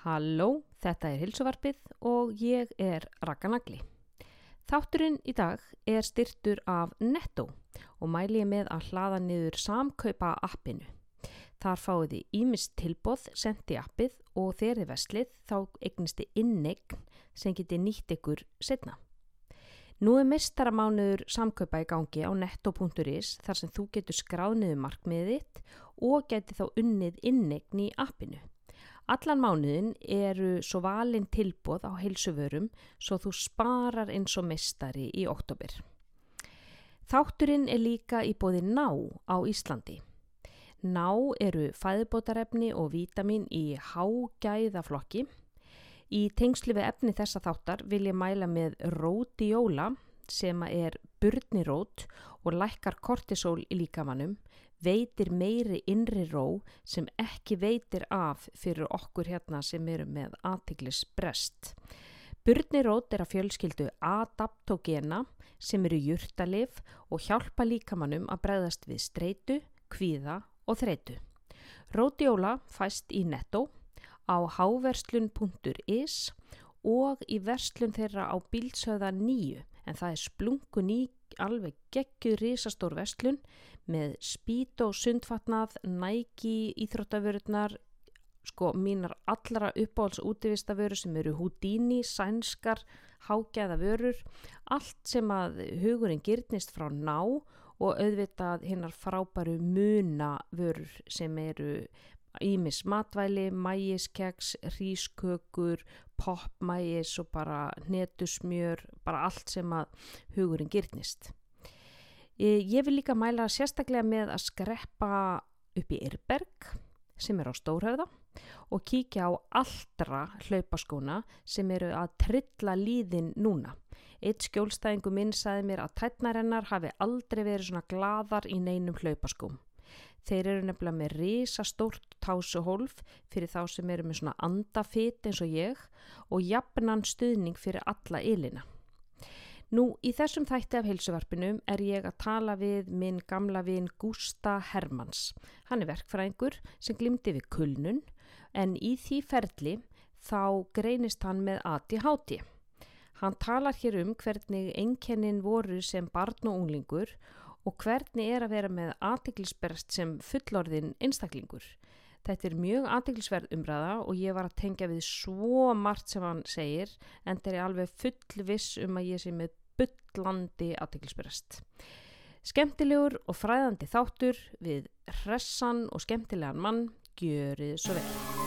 Halló, þetta er Hilsuvarpið og ég er Raka Nagli. Þátturinn í dag er styrtur af Netto og mæli ég með að hlaða niður samkaupa appinu. Þar fáið þið ímist tilbóð sendi appið og þegar þið veslið þá eignisti innegn sem geti nýtt ykkur setna. Nú er mestaramánuður samkaupa í gangi á netto.is þar sem þú getur skráðniðu markmiðið og geti þá unnið innegn í appinu. Allan mánuðin eru svo valin tilbóð á heilsuvörum svo þú sparar eins og mestari í oktober. Þátturinn er líka í bóði ná á Íslandi. Ná eru fæðbótarefni og vítamin í hágæðaflokki. Í tengslu við efni þessa þáttar vil ég mæla með rótióla sem er burnirót og lækkar kortisol í líkamannum, veitir meiri innri ró sem ekki veitir af fyrir okkur hérna sem eru með aðtiklis brest. Burnirót er að fjölskyldu adaptogena sem eru júrtalif og hjálpa líkamannum að bregðast við streitu, kvíða og þreitu. Rótióla fæst í netto á háverslun.is og í verslun þeirra á bílsöða nýju en það er splungu ný alveg geggjur risastór verslun með spít og sundfatnað, næki, íþróttavörurnar, sko mínar allra uppáhalds útivistavörur sem eru Houdini, sænskar, hágæða vörur, allt sem að hugurinn gyrnist frá ná og auðvitað hinnar frábæru muna vörur sem eru ímis matvæli, mægiskeks, hrískökur, popmægis og bara netusmjör, bara allt sem að hugurinn gyrnist. Ég vil líka mæla sérstaklega með að skreppa upp í Yrberg sem er á Stórhauða og kíkja á allra hlaupaskóna sem eru að trilla líðin núna. Eitt skjólstæðingu minn saði mér að tætnarennar hafi aldrei verið svona gladar í neinum hlaupaskóm. Þeir eru nefnilega með risa stórt tásuhólf fyrir þá sem eru með svona andafit eins og ég og jafnan stuðning fyrir alla ylina. Nú, í þessum þætti af heilsuvarpinum er ég að tala við minn gamla vinn Gústa Hermanns. Hann er verkfræðingur sem glimti við kulnun en í því ferli þá greinist hann með ADHD. Hann talar hér um hvernig einkennin voru sem barn og unglingur og hvernig er að vera með aðtiklisberst sem fullorðin einstaklingur. Þetta er mjög aðtiklisverð umræða og ég var að tengja við svo margt sem hann segir en það er alveg full viss um að ég sé með bullandi aðtiklisberst. Skemmtilegur og fræðandi þáttur við hressan og skemmtilegan mann, gjörið svo vel.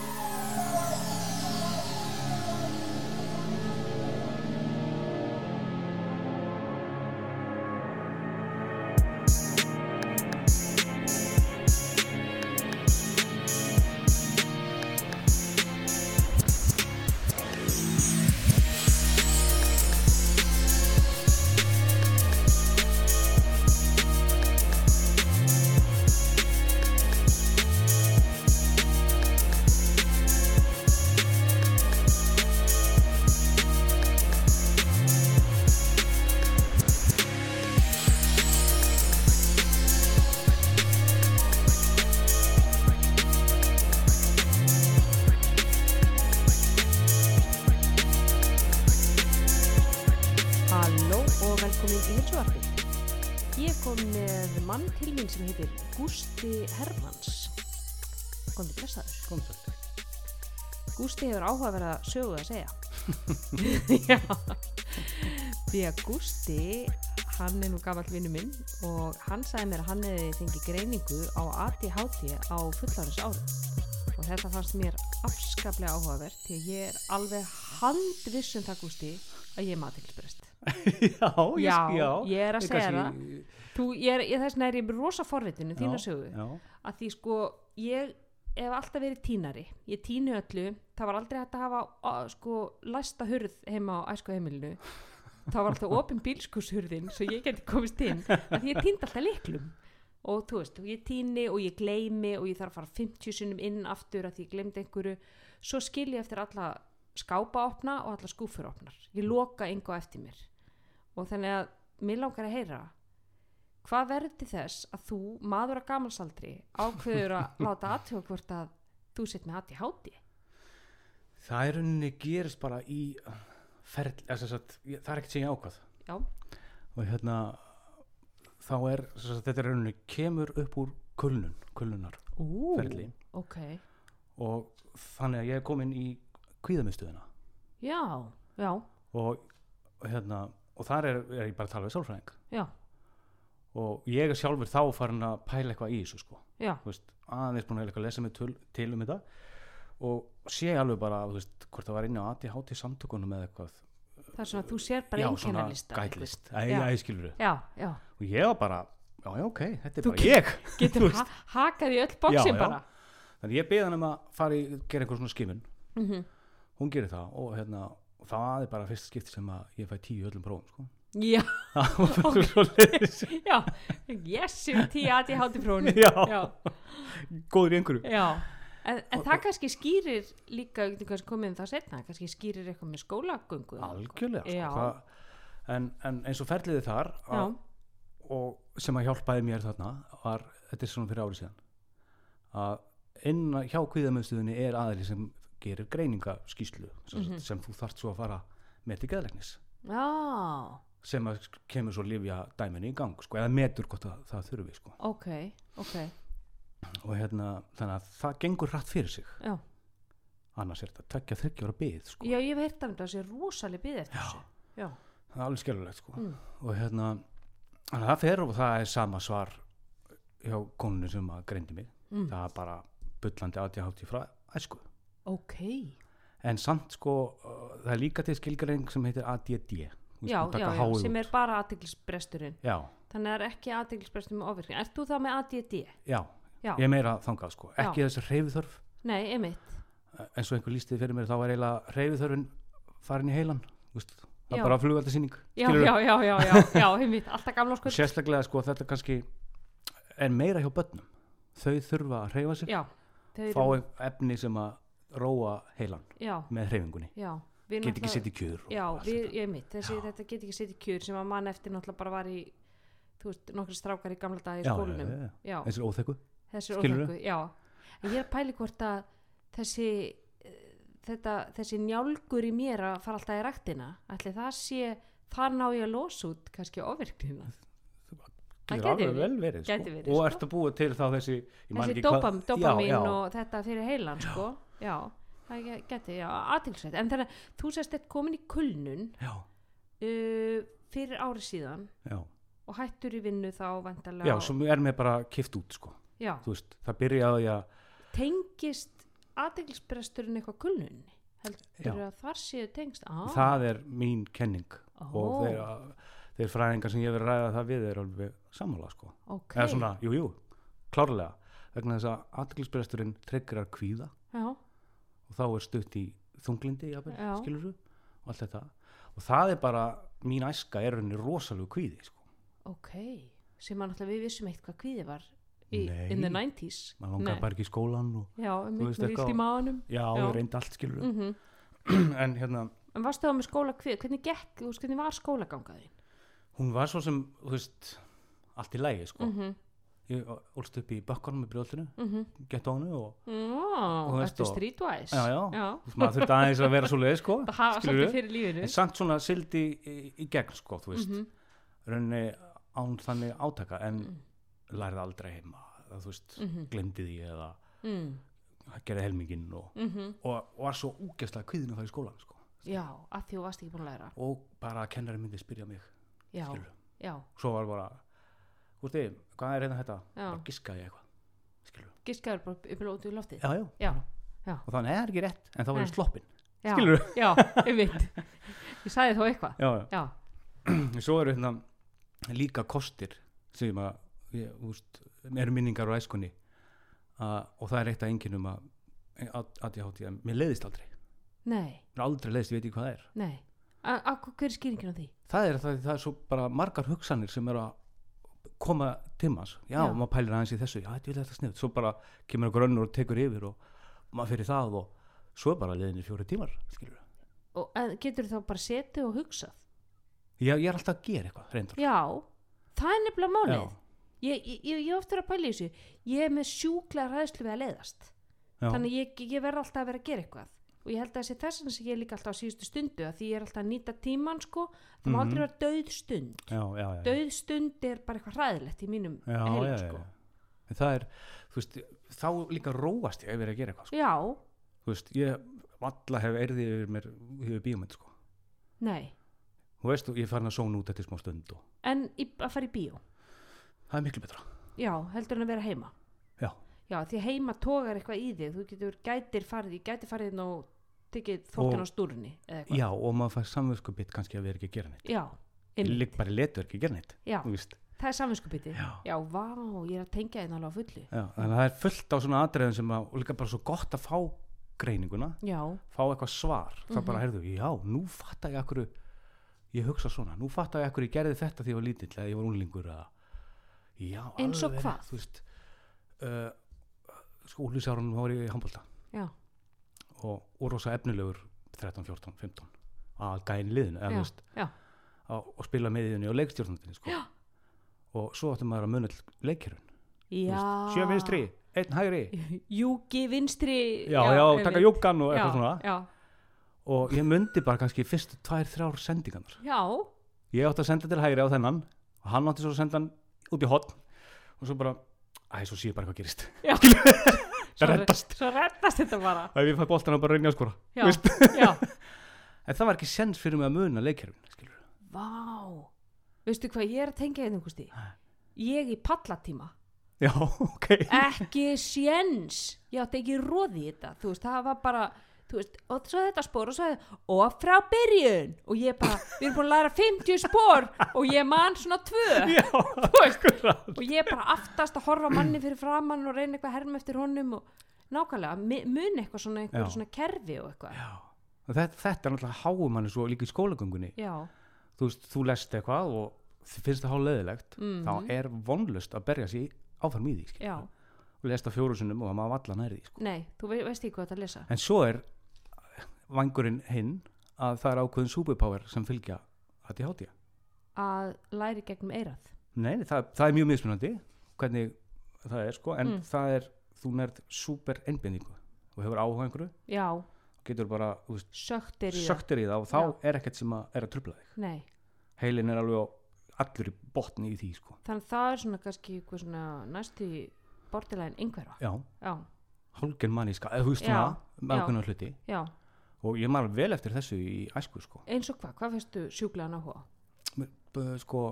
Sögu að segja. Því að Gústi, hann er nú gafall vinnu minn og hann sagði mér að hann hefði fengið greiningu á ADHD á fullárins árum. Og þetta fannst mér afskaplega áhugavert því að ég er alveg handviss um það Gústi að ég er matilsbreyst. já, Já, já, ég er að segja kannski- Þú, ég er, ég þess vegna er ég rosa forvitinu þína sögu Já, að því sko ég hef alltaf verið tínari. Ég tínu öllu, það var aldrei hægt að hafa á, sko læsta hurð heima á æsku heimilinu það var alltaf opin bílskurshurðin svo ég geti komist inn. Að ég tíndi alltaf liklum og þú veist, og ég tíni og ég gleymi og ég þarf að fara 50 sinnum inn aftur að ég gleymdi einhverju. Svo skil ég eftir alla skápa opna og alla skúfur opnar. Ég loka á eftir mér. Og þannig að mér langar að heyra hvað verður þess að þú, maður að gamalsaldri ákveður að láta aðtjóða hvort að þú sitt með ADHD það er rauninni gerist bara í ferð, sagt, ég, það er ekkert sem ég ákvað Já. og hérna þá er, sagt, þetta er rauninni kemur upp úr kulnun, kulnunar Ú, Ferli. ok. og þannig að ég er komin í kvíðamistuðina Já, já, og hérna og þar er, er ég bara að tala við sálfræðing já, og ég er sjálfur þá farin að pæla eitthvað í þessu sko. Veist, aðeins búin að eitthvað lesa mig til, um þetta. Og sé alveg bara veist, hvort það var inni á ADHD samtökunum eða eitthvað. Það er svona að þú sér bara svona einkennalista. gætlist, æ, skilur já, og ég var bara, já, já, ok, þetta er Þú bara ég. getur Þú veist. ha hakað í öll bóksin bara. þannig ég beði hann um að fara í gera einhver svona skimun. Mm hún gerir það og hérna það er bara fyrsta skipti sem að ég fæ tíu öllum prófum sko. Já, leiðis já, yes, ég tíu að ég hátti frónu. Já. góður í einhverju já. En, en það kannski skýrir líka, kannski komið um það setna, kannski skýrir eitthvað með skólagöngu. algjörlega sko. það, en, en eins og ferliði þar að, og sem að hjálpaði mér þarna var, þetta er svona fyrir árið síðan að inn hjá kvíðamöðstuðinni er aðli sem gerir greiningaskíslu sem, Mhm. sem þú þarft svo að fara með til geðlegnis já, sem að kemur svo lifja dæminu í gang sko, eða metur hvort það, það þurfi sko. ok, ok, og hérna þannig að það gengur hratt fyrir sig já. annars er þetta tvekja þryggjóra byð sko. Já, ég hef heyrt af þetta, þessi rosaleg byggð eftir þessu. Já, það er alveg skjálfilegt sko. Mm. og hérna að það fer og það er sama svar hjá konunni sem að greindi mig Mm. það er bara bullandi ADHD frá æsku ok, en samt sko það er líka til skilgreing sem heitir ADD já, já, já, sem er bara aðtiklisbresturinn. já, Þannig að það er ekki aðtiklisbrestur með ofvirkni. Ert þú þá með ADD? já, Já, ég er meira þangað sko. Ekki þessi einmitt. eins og einhver lístið fyrir mér þá var eiginlega hreyfiþörfin farin í heilan það er bara flugaldasýning Já, já, já, já, já, já, einmitt, alltaf gamla sko. sérstaklega sko þetta kannski er meira hjá börnum. Þau þurfa að hreyfa sig fá efni sem að róa heilan með hreyfingunni. Já. Get ekki kjör og Já, við, ég mitt, þessi, þetta get ekki sitt í kjör sem að mann eftir náttúrulega bara var í, þú veist, nokkri strákar í gamla dag í Já, já, já, já. Já, þessi óþekku þessi óþekku, já. En ég er að pæli hvort að þessi, þetta, þessi njálgur í mér að fara alltaf í ræktina, ætli það sé, þar ná ég að losa út kannski ofirknina. Það getur verið. vel verið sko. verið, og sko. ertu búið til þá þessi Þessi ekki hvað- dopam, dopamin já, já, og þetta fyrir heilan, sko. Já, það ge- geti, já, aðtilsveit. En þannig að þú sérst eitt komin í kulnun já, uh, fyrir ári síðan já, og hættur í vinnu þá vantarlega já, sem er mér bara kift út sko. já. þú veist, það byrjaði að tengist aðeinsbresturinn eitthvað kulnunni heldur Já. að þar séu tengst ah, það er mín kenning Ó. og þeir, þeir fræðingar sem ég verið að ræða það við er alveg sammála sko. ok, eða svona, jú, jú, klárlega vegna þess að aðglisbresturinn tryggrar kvíða já, og þá er stutt í þunglindi skilur og allt þetta og það er bara, mín æska er henni rosalegu kvíði sko. ok sem að náttúrulega við vissum eitt hvað kvíði var í, Nei. in the 90s maður langar bara ekki í skólan og já, Þú með illt í maðanum já, Já. ég reyndi allt skilur mm en hérna, en varstu þá með skóla kvíði, hvernig gekk þú hvernig var skólagangaðin hún var svo sem þú veist, allt í lægi sko. mm -hmm. Ég ólst upp í bakkanum í brjóðlinu, mm -hmm. gett á hennu og ertu og- streetwise já, já, já. Maður þurfti aðeins að vera svo leið sko, það en samt svona sildi í, í gegn sko, þú veist, Mhm. rauninni án þannig átaka en Mm. lærði aldrei heima þú veist, Mhm. glemdi því eða mm. gerði helminginn og, Mm og, og var svo úgeslega kviðin að fara í skólan sko. já, að því þú varst ekki búin að læra og bara að kennari myndi spyrja mig já, skilurðu. já, svo var bara Gústi, hvað er hérna þetta? Bara giskaði ég eitthvað skilur. giskaður bara upp í lótu í loftið já, já. já, og þannig er ekki rétt en þá ég sloppin já, Skilurðu? já, einmitt ég sagði þó eitthvað já, já. já, svo eru hérna líka kostir sem að ég, eru minningar á æskunni uh, og það er eitt af enginum að að ég hátti að mér leiðist aldrei nei, aldrei leiðist, ég veit ekki hvað það er nei a, a, hver er skýringin á því? það er, það, það er svo bara margar hugsanir sem eru að koma til manns. Já, Já. maður pælir aðeins í þessu, já, þetta er þetta snið svo bara kemur einhver önnur og tekur yfir og maður fyrir það og svo er bara leiðinni fjóri tímar skilur og en, getur þá bara setið og hugsað? Já, ég er alltaf að gera eitthvað, reyndar. Já, það er nefnilega málið. Ég, ég, ég, ég ofta að pæla í þessu. Ég er með sjúklega ræðslu við að leiðast. Já, þannig ég, ég verð alltaf að vera að gera eitthvað og ég held að þessi þess sem ég líka alltaf á síðustu stundu að því ég er alltaf að nýta tíman sko það má Mhm. aldrei vera döð stund já, já, já, döð stund er bara eitthvað hræðilegt í mínum já, sko það er, þú veist, þá líka róast ég ég er að gera eitthvað, sko. já, Þú veist, ég valla hef erði yfir mér yfir bíómynd, sko. nei Þú veist, ég farin að sóna út eftir smá stund og en í, að fara í bíó það er miklu betra. já, heldur en að vera heima Já. Já, því heima tógar eitthvað í þig þú getur gætir farið, ég gæti farið inn og tekið þóttin á stúrunni Já, og maður fær samvöskubitt kannski að vera ekki að gera neitt. já, ligg bara í letu ekki að gera neitt, já það er samvinskupiti Já. já, vá, ég er að tengja einn alveg á fullu Já, þannig að það er fullt á svona atriðum sem að, líka bara svo gott að fá greininguna, já, fá eitthvað svar. Það Mhm. bara, heyrðu, já, nú fatta ég akkur, ég hugsa svona, nú fatta ég akkur ég gerði þetta því ég var lítill eða ég var unlingur eða, já, Eins og hvað? uh, sko, úlisárunum var ég í handbólta já, og, og rosa efnilegur 13, 14, 15 að Já, já. að, og spila með í henni og leikstjórnandinni, sko. Já. Og svo áttum maður að muna leikirun. já. Sjö vinstri, einn hægri, júki vinstri. Já, já, taka einmitt. jókan og já, eitthvað svona. já, og ég myndi bara kannski fyrstu tvær, þrjár sendingarnar. Já, ég átti að senda til hægri á þennan og hann átti svo að senda hann út í hotn og svo bara, æ, svo sé ég bara hvað gerist. Það reddast. svo reddast þetta bara. Og ef ég fæ boltan að bara reyna að skora en það var ekki sens fyrir mig að muna leikjörfin vá. Veistu hvað ég er að tengja einn einhversti ég í pallatíma. Já, ok. Ekki séns. Ég átti ekki róði í þetta. Þú veist, það var bara veist, og svo þetta spór og svo þetta og frá byrjun. Og ég bara, við erum búin að læra 50 spór og ég man svona tvö. Já, og ég bara aftast að horfa manni fyrir framann og reyna eitthvað að herma eftir honum og nákvæmlega, muni eitthvað svona, eitthvað svona kerfi og eitthvað. Þetta, þetta er náttúrulega háum manni svo líka í skólagöngunni. Já, þú veist, þú lest eitthvað og þið finnst það hálf leðilegt Mhm. þá er vonlust að berja sér áfram í því og lest það fjóru sinnum og það má valla næri því sko. nei, þú vei, veist ekki hvað þetta að lesa. En svo er vangurinn hinn að það er ákveðin superpower sem fylgja ADHD að læri gegnum eirað nei, það, það er mjög mismunandi hvernig það er sko en Mm. það er, þú nærð super einbindingu og hefur áhuga einhverju. Já, getur bara, veist, söktir í söktir í það og þá er ekkert sem að er að trubla þig. Nei, heilin er alveg allur í botni í því sko. Þannig að það er svona kannski svona næstu bortilæðin einhverfa. Já, já, hálgen manníska, eða þú veist Já, svona já. með ákveðna hluti. Já, og ég maður vel eftir þessu í æsku sko. Eins og hvað, hvað fyrstu sjúklegan áhuga á? B- sko,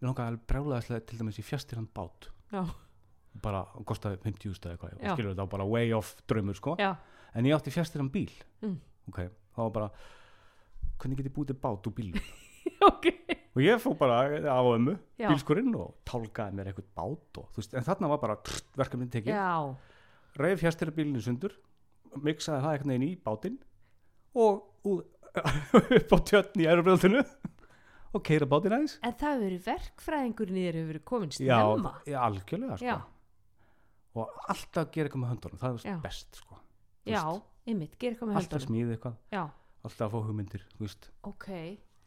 ég langaði alveg brjálæðislega til dæmis í fjastirhan bát. Já, bara hann kostaði 50 stæði eitthvað og skilur þetta var bara way off draumur sko. Já, en ég átti fjastirhan bíl. Mm. ok, þá var bara hvernig get ég búið til bát úr bílum ok. Og ég fór bara á ömmu Já. bílskurinn og tálkaði mér eitthvað bát og, veist, en þarna var bara trrt, verkefni tekið. Já, reif fjastirhan bílinu sundur miksaði það eitthvað inn í bátinn og út, upp á tjötn í ærubrjóðinu og keira bátinn aðeins. En það hefur verið verkfræðingurinn í þér hefur verið komin snemma. já, algjörlega sko. já, og alltaf gera eitthvað með höndunum það er best sko. Já, einmitt, gera eitthvað með alltaf höndunum. smíði eitthvað. Já, alltaf að fá hugmyndir þú veist. ok,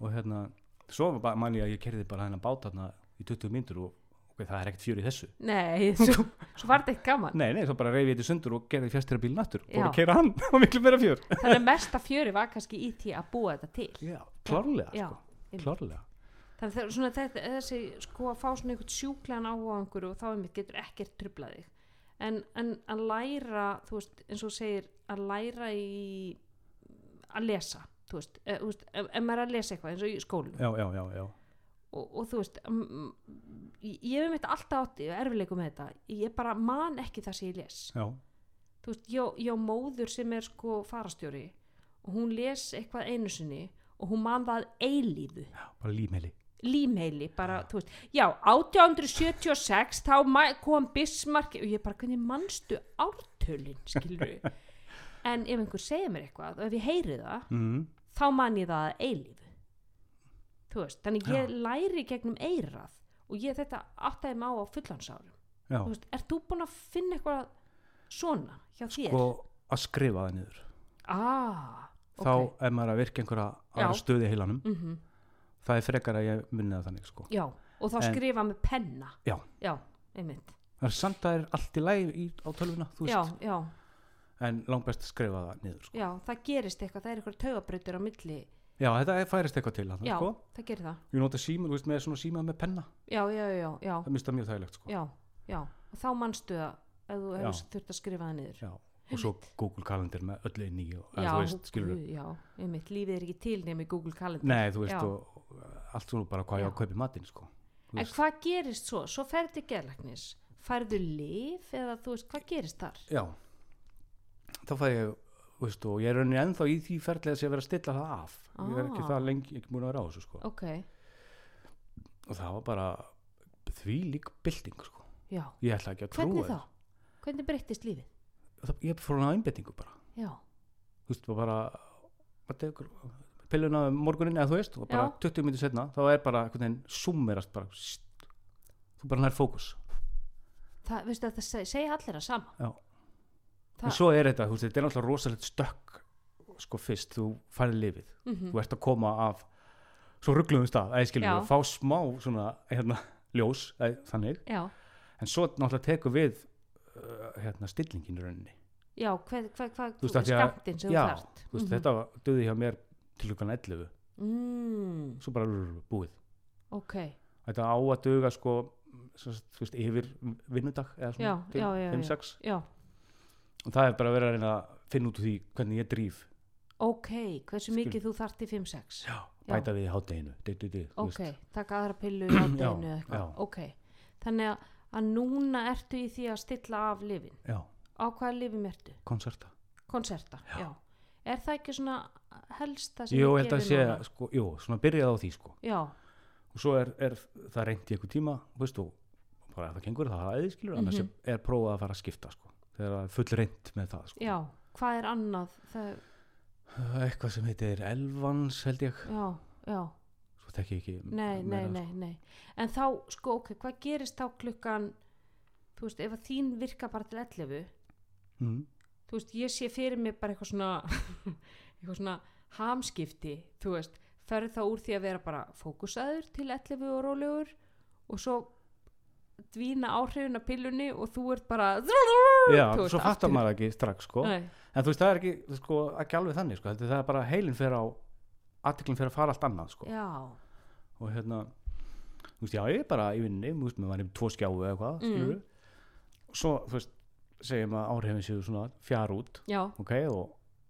og hérna svo man ég að ég kerði bara hennar bát þarna í 20 myndur og ok, það er ekkert fjör í þessu. Nei svo, svo var þetta ekki gaman. Nei, nei, svo bara reyfi ég þetta sundur og gerði fjastira bíl nattur Já. og að kera hann. Og miklu meira fjör. Þannig að mesta fjöri var kannski í því að búa þetta til. Já, klárlega sko, klárlega. Þannig að svona þetta, þessi sko að fá svona einhvern sjúklegan áhuga á einhverju og þá einmitt getur ekkert trublað þig. En, en að læra þú veist, eins og segir að læra í að lesa þú veist, e, þú veist ef, ef maður er að lesa eitthvað eins og í skólum já, já, já, já, og, og þú veist ég hef mitt alltaf átti erfileikum með þetta, ég bara man ekki það sem ég les. Já, þú veist, ég, á móður sem er sko farastjóri og hún les eitthvað einu sinni og hún man það eilífu. Bara límheili límheili, bara, þú veist. Já, 1876 þá kom Bismarck og ég bara, hvernig manstu ártölin, skilur en ef einhver segir mér eitthvað og ef ég heyri það, mm. þá man ég það að eilífu. þú veist, þannig ég læri gegnum eirað og ég þetta áttaði mig á fullansárum já, þú veist, ert þú búin að finna eitthvað svona hjá þér? Sko, að skrifa það niður ah, ok þá er maður að virka einhverja aðra Já. stöði í heilanum mm það er frekar að ég munni það þannig sko. já, og þá En- skrifa með penna Já. já, einmitt það er samt að það er allt í læg á tölvuna þú já, veist, já, en langt best að skrifa það niður sko. já, það gerist eitthvað, það er eitthvað taugabrautur á milli, já, þetta færist eitthvað til þarna, já, sko. það gerir það ég nota síma, þú veist, með svona síma með penna já, já, já, já, það minnst það mjög þægilegt sko. já, já og þá manstu það ef þú Já. hefur þurft að skrifa það niður Já, og svo Google Calendar með öllu inn í og, já, eða, þú veist, skilur guð, já, einmitt, lífið er ekki til nefnir Google Calendar nei, þú veist, Já. og, og allt svona bara hvað ég á Já. að kaupa í matinn sko. Þú en veist. hvað gerist svo, svo ferði til geðlæknis færðu lif eða þú veist, hvað gerist þar já, þá fæ ég veist, og ég er rauninni ennþá í því ferðlega að vera að stilla það af ég er ekki Ah. það lengi, ekki múin að vera á þessu sko. ok, og það var bara því lík bylting sko. ég ætla ekki að trúa hvernig þá hvernig breyttist lífið það, ég fór hann á einbettingu bara já, þú veist, bara maður tekur pilluna um morgunin eða þú veist og bara Já. 20 minnir setna þá er bara summerast bara st, þú bara nær fókus það, veistu að það seg- segja allir að sama Já. En svo er þetta, þú veist, þetta er náttúrulega rosalegt stökk sko fyrst, þú færði lifið Mhm. þú ert að koma af svo ruggluðum stað, eða skilur Já. að fá smá svona, hérna, ljós eða, þannig, já, en svo náttúrulega tekur við uh, hérna, stillingin í rauninni. Já, hvað, hvað, hvað að- skamtinn sem já, þú þarft. þú veist, þetta döði hjá mér til hlukan 11, mm, svo bara búið. Ok, þetta á að duga sko svo, þú veist, yfir vinnudag eða svona Já, til já, já, 5-6 já og það er bara að vera að reyna að finna út úr því hvernig ég drýf ok, hversu Skil- mikið þú þarft í 5-6 já, bæta við í hátteginu ok, taka aðra pillu í hátteginu Já, já. ok þannig að, að núna ertu í því að stilla af lifin, já, á hvaða lifin ertu? Konserta. Konserta, já. Já. er það ekki svona helsta sem þú ég sé, núna? sko, jú, svona byrjað á því sko. Já, og svo er, er það reynt í einhver tíma þú veist, og bara ef það gengur það aðeins skilur, annars Mhm. er prófað að fara að skipta sko þegar það er full reynt með það sko. Já, hvað er annað? Það, eitthvað sem heitir Elvans held ég, já, já. Svo þekki ég ekki nei, nei, meira, nei, nei. En þá, sko, ok, hvað gerist þá klukkan þú veist, ef að þín virka bara til 11 sko. mm. þú veist, ég sé fyrir mig bara eitthvað svona eitthvað svona hamskipti þú veist, ferð þá úr því að vera bara fókusaður til 11 og rólegur og svo dvína áhrifin af pillunni og þú ert bara já, svo fattar maður ekki strax sko. En þú veist, það er ekki, sko, ekki alveg þannig sko, það er bara heilin fyrir á aðteklinn fyrir að fara allt annað sko. Og hérna, þú veist, já, ég er bara í vinninni, með varum tvo skjáu eða hvað, Mm. og svo, þú veist, segjum að áhrifin séu svona fjár út, já, ok og,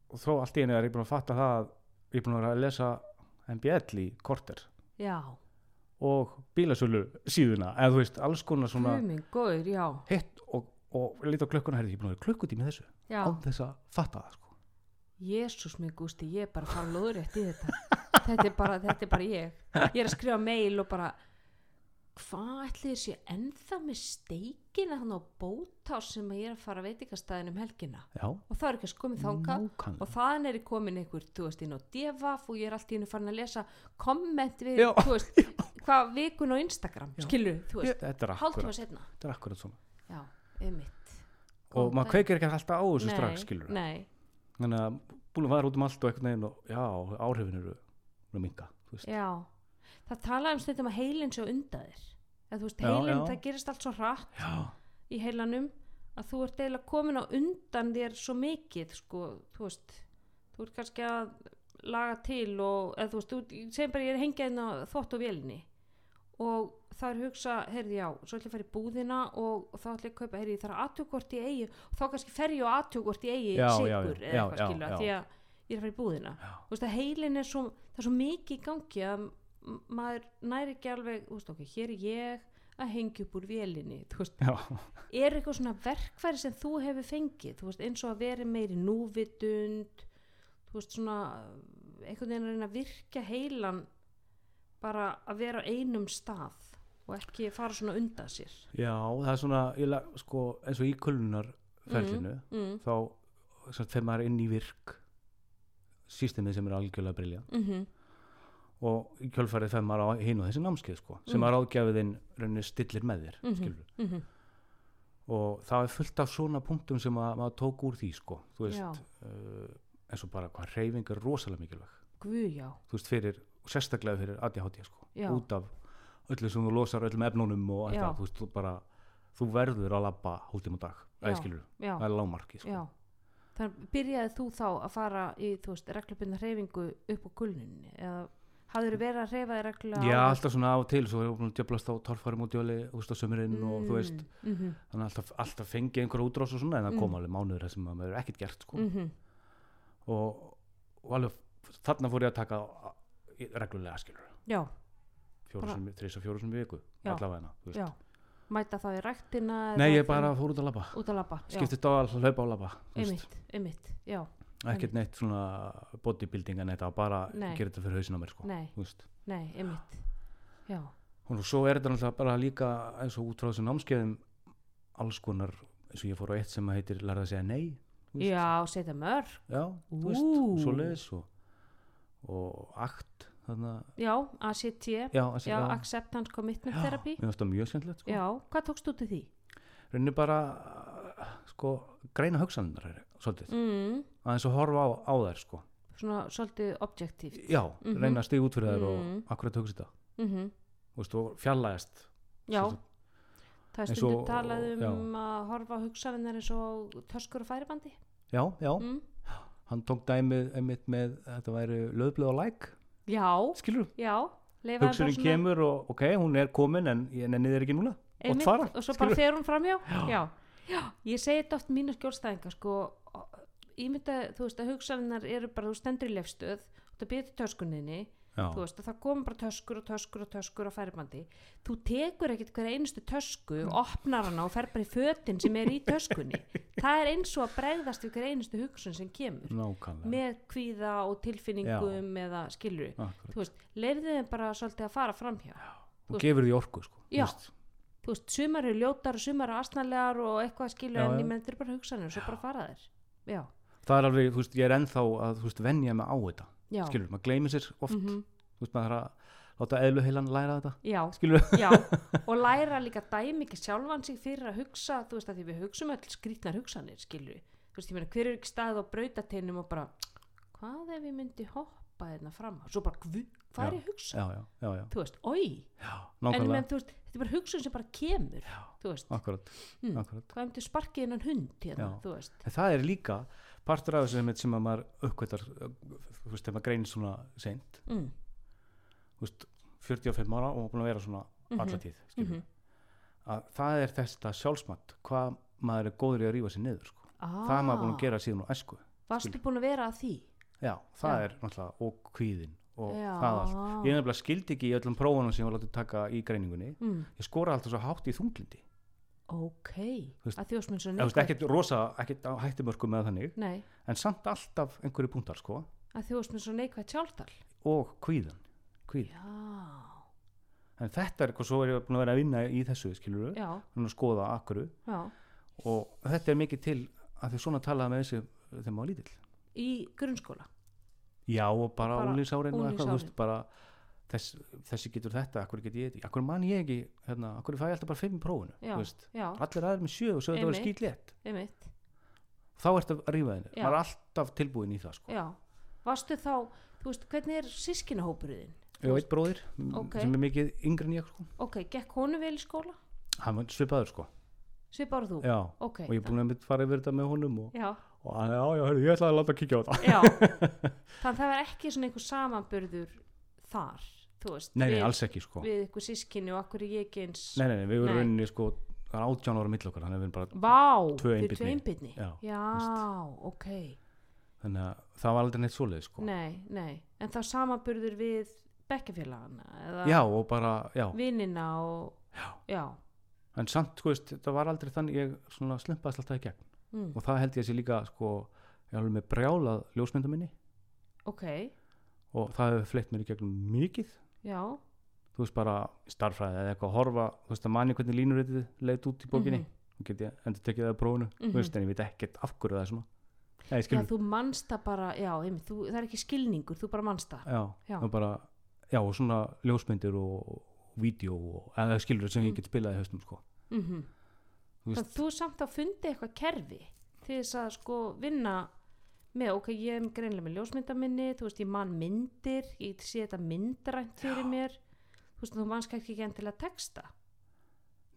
og þó allt í einu er ég búin að fatta það að ég er búin að vera að lesa MBL í korter. Já. Og bílasölu síðuna eða þú veist, alls konar svona Guð minn góður, hitt og, og lítið á klukkuna herri, ég búin að vera klukkutími í þessu. Já. Á þess að fatta það, sko. Jésús minn gústi, ég er bara að fara lóðrétt í þetta. Þetta er bara, þetta er bara ég. Ég er að skrifa mail og bara hvað ætli sé ennþá með steikina þannig á bótás sem að ég er að fara að veitingastæðin um helgina? Já, og það er ekki að skomið þangað. Nákvæmlega. Og þaðan er ég komin einhver, þú veist, inn á devaf og ég er alltaf inn farin að lesa komment við, Já. þú veist, hvað vikun á Instagram, skilur, þú veist, þetta er hálftíma akkurat, setna þetta er akkurat svona. Já, einmitt. Og maður kveikir ekki alltaf á þessu nei, strax, skilur nei, þannig að búin að fara út um allt og einhvern veginn og já, áhrifin eru, eru minga já. Það talaði um stundum að heilin á undaðir eða þú veist, Já, heilin, já. það gerist allt svo hratt já, í heilanum að þú ert eiginlega komin á undan þér svo mikið sko, þú veist. Þú ert kannski að laga til og, eða þú veist, þú, segjum bara ég er hengið inn á þvott og vélni og það er hugsa, heyrði já svo ætla ég að fara í búðina og, þá ætla ég að kaupa heyrði, það er aðtjókvort í eigi og þá kannski fer ég á aðtjókvort í eigi sigur eða eitthvað já. því að ég er að fara í búðina. Þú veist að heilin er svo það er svo mikið í gangi að maður næri ekki alveg, þú veist ok, hér er ég að hengja upp úr vélinni þú veist, já, er eitthvað svona verkfæri sem þú hefur fengið þú veist, eins og að vera meiri núvitund þú veist svona einhvern veginn að reyna að virkja heilan bara að vera á einum stað og ekki fara svona undan sér já, það er svona sko, eins og í kulunarferlinu mm, þá sem sagt, fer maður inn í virk systemið sem er algjörlega brilja mm -hmm, og í kjölfarið fer maður á hinn og þessi námskeið sko, sem Mm. mm. rauninni stillir með þér Mhm. skilurðu. mm -hmm, og það er fullt af svona punktum sem að, maður tók úr því sko, þú veist uh, eins og bara hvað reyfing er rosalega mikilvæg guð þú veist fyrir, sérstaklega fyrir ADHD sko, út af öllu sem þú losar öllum efnunum og það, þú veist, þú bara þú verður að labba hóltíma dag, eða skilur það er lámarki sko. Þannig byrjaði þú þá að fara í, reglubinna hreyfingu upp á gulninni eða hafður verið að hreyfa þig reglulega Já, alltaf svona á og til, svo djöflast á torfærum og djöli, veist, á sömurinn og þú veist, mm -hmm, þannig alltaf, alltaf fengi einhverja útrás og svona, en það Mm. kom alveg mánuður sem að maður er ekkert gert, sko. Mm og, og alveg þarna fór ég að taka í- reglulega, skilur já, þrís og fjóru sem viku, Já. allavega mæta þá í ræktina Nei, ég bara fór út að labba, að skiptist á að hlaupa á labba, ekkert neitt svona bodybuilding en þetta, bara gera þetta fyrir hausinn á mér, sko, nei, einmitt já, og svo er þetta náttúrulega bara líka eins og út frá þessum námskeiðum alls konar, eins og ég fór á eitt sem að heitir lærða að segja nei já, setja mörg já, þú veist, svoleiðis og, og akt já, ACT já, já, já, Acceptance Commitment Já, Therapy mér finnst það mjög skemmtilegt sko. já, hvað tókst út í því? rauninni bara sko, greina hugsanir svolítið, Mm, aðeins að horfa á, á þær sko. svona svolítið objektíft já, Mhm. reyna að stiga út fyrir þær Mhm. og akkurat hugsa þetta mm Þú veist, og fjallaðist já, Svo- það er og- talað já. um að horfa á hugsafinnar eins og töskur og færibandi já, já, mm. hann tók dæmið einmitt með, þetta væri löðblöð og læk já, skilur, já hugsunin kemur og ok, hún er komin en ég nenni þér ekki núna Einmitt, fara, og svo skilurðu. bara fer hún framjá já. Já. ég segi þetta oft mínu skjólstæðinga sko, ég myndi að þú veist að hugsaninnar eru bara, þú stendur í lefstöð þú byrði töskunniðni já, þú veist, það kom bara töskur og töskur og töskur á færibandi. Þú tekur ekkert hverja einustu tösku og opnar hana og fer bara í fötin sem er í töskunni. Það er eins og að bregðast við hverja einustu hugsun sem kemur. Nákvæmlega. Með kvíða og tilfinningum eða Akkurat. þú veist, leifðu þeim bara svolítið að fara framhjá. Og gefur því orku sko, Já. veist. veist, sumar eru ljótar og sumar eru asnalegar og eitthvað skilur Já, en já. ég menn þetta er bara hugsanir og svo bara fara þér já, það er alveg, veist, ég er ennþá að veist, venja mig á þetta, já, skilur, maður gleymir sér oft, Mhm. þú veist, maður þarf að láta eðluheilan læra þetta, já, skilur já. Og læra líka dæmi ekki sjálfan sig fyrir að hugsa, þú veist að því við hugsum öll skrýtnar hugsanir, skilur þú veist, ég meina, hver er ekki staðið á brautateinum og bara, hvað ef ég myndi hoppa hérna fram? Á, svo bara, hvað er ég að hugsa, já, já, já, já, þú veist, oi já en menn, þú veist, þetta er bara hugsun sem bara kemur þú veist, akkurat, mm, akkurat. Hvað myndi sparkið innan hund hérna, þú veist. En það er líka partur af þessu sem, að maður veist, þegar maður greinir svona seint, mm, þú veist 45 ára og búin að vera svona Mhm. alla tíð, skilur mhm. að það er þetta sjálfsmatt hvað maður er góður í að rífa sér niður sko. ah, það er maður búin að gera síðan á æsku varstu búin að vera að því já, það Já. er náttúrulega og kvíðin og Já. það allt ég nefnilega skildi ekki í öllum prófunum sem ég var látið taka í greiningunni mm, ég skora alltaf svo hátt í þunglindi ok, veist- að veist, ekkert rosa, ekkert á hættumörku með þannig nei, en samt alltaf einhverju punktar sko. Að þjóðsminn svo neikvægt sjálftal og kvíðan kvíð. já, en þetta er eitthvað svo er ég búin að vera að vinna í þessu skilur við, já, að skoða akkur já. Og þetta er mikið til að því svona talaði með þessi þegar maður lítill. Í grunnskóla? Já og bara, Bara bara þess, þessi getur þetta, akkur get ég þetta akkur man ég ekki, hérna, akkur fæ ég alltaf bara fimm í prófunu, já, já, allir aðeir með sjö og svo þetta skýtlétt einmitt. þá ertu að rífa þenni, Já. maður er alltaf tilbúin í það sko. já, varstu þá þú veist, hvernig er sískinahópurinn ég og eitt bróðir m- Ok. sem er mikið yngri en ég sko. ok, gekk honu vel í skóla? Hann var svipaður sko. Svipar þú, já, ok og ég er búin að fara yfir þetta með honum og, já, og hann, já, já, heyrðu, ég ætlaði að láta að kíkja á já. Þannig að það var ekki svona einhver samanburður þar, veist nei, nei, við, alls ekki sko. við einhver sískinni og akkur er ég ekki eins nei, nei, nei, við vorum rauninni sko það er átján ára mill okkar, þannig að við erum bara fyrir einbirni. tvö einbyrni Já, Já, ok. Þannig að það var aldrei neitt svoleið sko. Nei, nei, en þá samanburður við bekkjafélagana eða já, og bara, já, vinina og Já. já. en samt, sko það var aldrei þannig ég slumpaðist alltaf í gegn. Mm. og það held ég að sé líka, sko ég alveg með brjálað ljósmynda minni ok, og það hefur fleitt mér í gegnum mikið já þú veist bara starffræði eða eitthvað að horfa þú veist að manni hvernig línurritið leit út í bókinni Mhm. og get ég endur tekið það að prófunu Mhm. þú veist en ég veit ekkert af hverju það er svona Nei, Já, þú manst það bara, já, einmitt, þú, það er ekki skilningur, þú bara manst það já, Já. bara já, og svona ljósmyndir og, og vídeo og eða skilur sem ég Mm. get spilað í haustum sko mm þú veist, þú samt að fundi eitthvað kerfi til þess að sko vinna með, ok, ég er greinlega með ljósmynda minni, þú veist, ég man myndir ég sé þetta myndrænt fyrir mér. Þú veist, þú manst kannski ekki enn til að texta.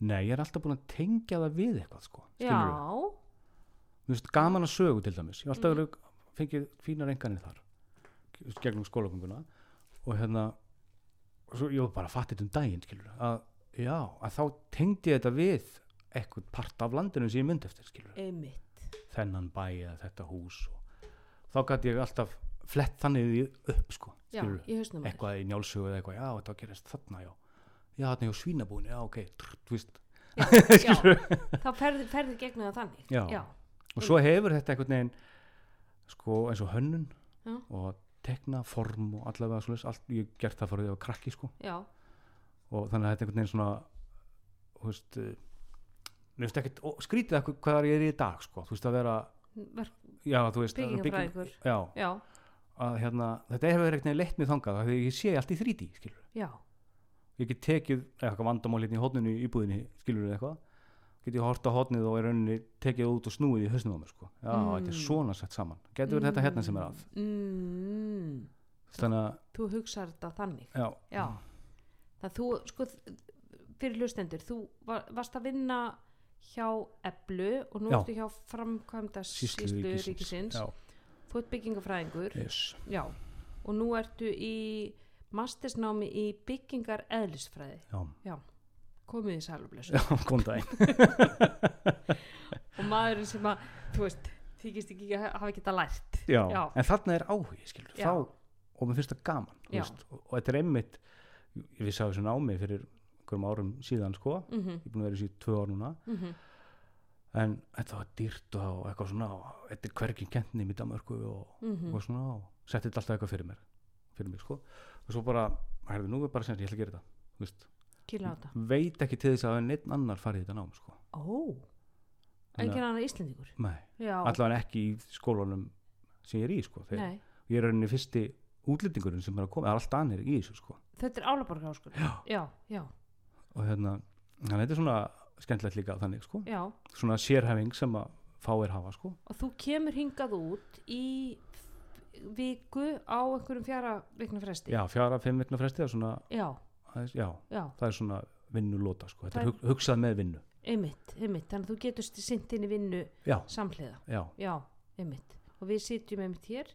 Nei, ég er alltaf búin að tengja það við eitthvað sko Já, skilurðu. Mér finnst gaman að sögu til dæmis. Ég alltaf verið fengið fínar enganir þar gegnum skólagönguna. Og hérna og svo ég var bara þetta um daginn skilur að já, að þá tengdi ég þetta við eitthvað part af landinu sem ég myndi eftir skilur einmitt. Þennan bæ eða þetta hús og þá gæti ég alltaf flett þannig því upp sko já, að eitthvað í njálsögu eða eitthvað, já þetta gerist þarna já. Já þarna hjá svínabúinu, já ok trr, þú veist, já, þá ferði, ferði gegnum það þannig. Já. og svo hefur þetta einhvern veginn sko eins og hönnun Já. og tekna form og allavega svoleiðis, allt, ég gert það fyrir því að krakki sko. Já, og þannig að þetta er einhvern veginn svona þú veist uh, mér finnst ekkert skrítið eitthvað hvað ég er í dag sko, þú veist að vera verk, já þú veist byggingafræðingur. Já, já, að hérna, þetta hefur einhvern veginn leitt mér þangað því ég sé allt í 3D skilur já, ég get tekið eitthvað vandamál hérna í hótninu í íbúðinni skilur eitthvað. Get ég hort á hótnið og í rauninni tekið út og snúið í hausnum á mér sko. já, Mm. þetta er svona sett saman. Getur verið þetta hérna sem er að. Mm, þannig að, þú hugsar þetta þannig. Já, já, það þú sko fyrir hlustendur, þú var, varst að vinna hjá Eblu og nú Já. ertu hjá framkvæmda síslu ríkisins, ríkisins Já, þú ert byggingafræðingur yes. já, og nú ertu í mastersnámi í byggingar eðlisfræði já, komið í já, góðan daginn og maðurinn sem að, þú veist þykist ekki að hafa geta lært já. Já. en þarna er Já. þá, og mér finnst það gaman Já. og, og þetta er einmitt vissi á þessu námi fyrir einhverjum árum síðan sko, mm -hmm, ég er búin að vera í í tvö ár núna. En þetta var dýrt og eitthvað svona þetta er hvergin kentni í Danmörku og, mhm, og svona og setti þetta alltaf eitthvað fyrir mér fyrir mig sko. Og svo bara, herðu nú er bara sem ég ætla að gera þetta veit ekki til þess að neitt annar farið þetta nám sko. Þannig enginn annar Íslendingur? Nei, allavega ekki í skólanum sem ég er í sko Þeir, nei, ég er rauninni fyrsti útlendingurinn sem er að koma, það er alltaf annir í þessu sko. Þetta er Álaborg háskóli Já. já, já, og hérna, þannig að þetta er svona skemmtilegt líka þannig sko. Já. svona sérhæfing sem að fáir hafa sko. Og þú kemur hingað út í viku á einhverjum fjara vikna fresti? Já, fjara, fimm vikna fresti það er svona, já, aðeins, já, já, það er svona vinnulóta sko, þetta Það er er- hug, hugsað með vinnu. Einmitt, einmitt. Þannig að þú getur sint inn í vinnu já, samhliða. Já, já, einmitt. Og við sitjum einmitt hér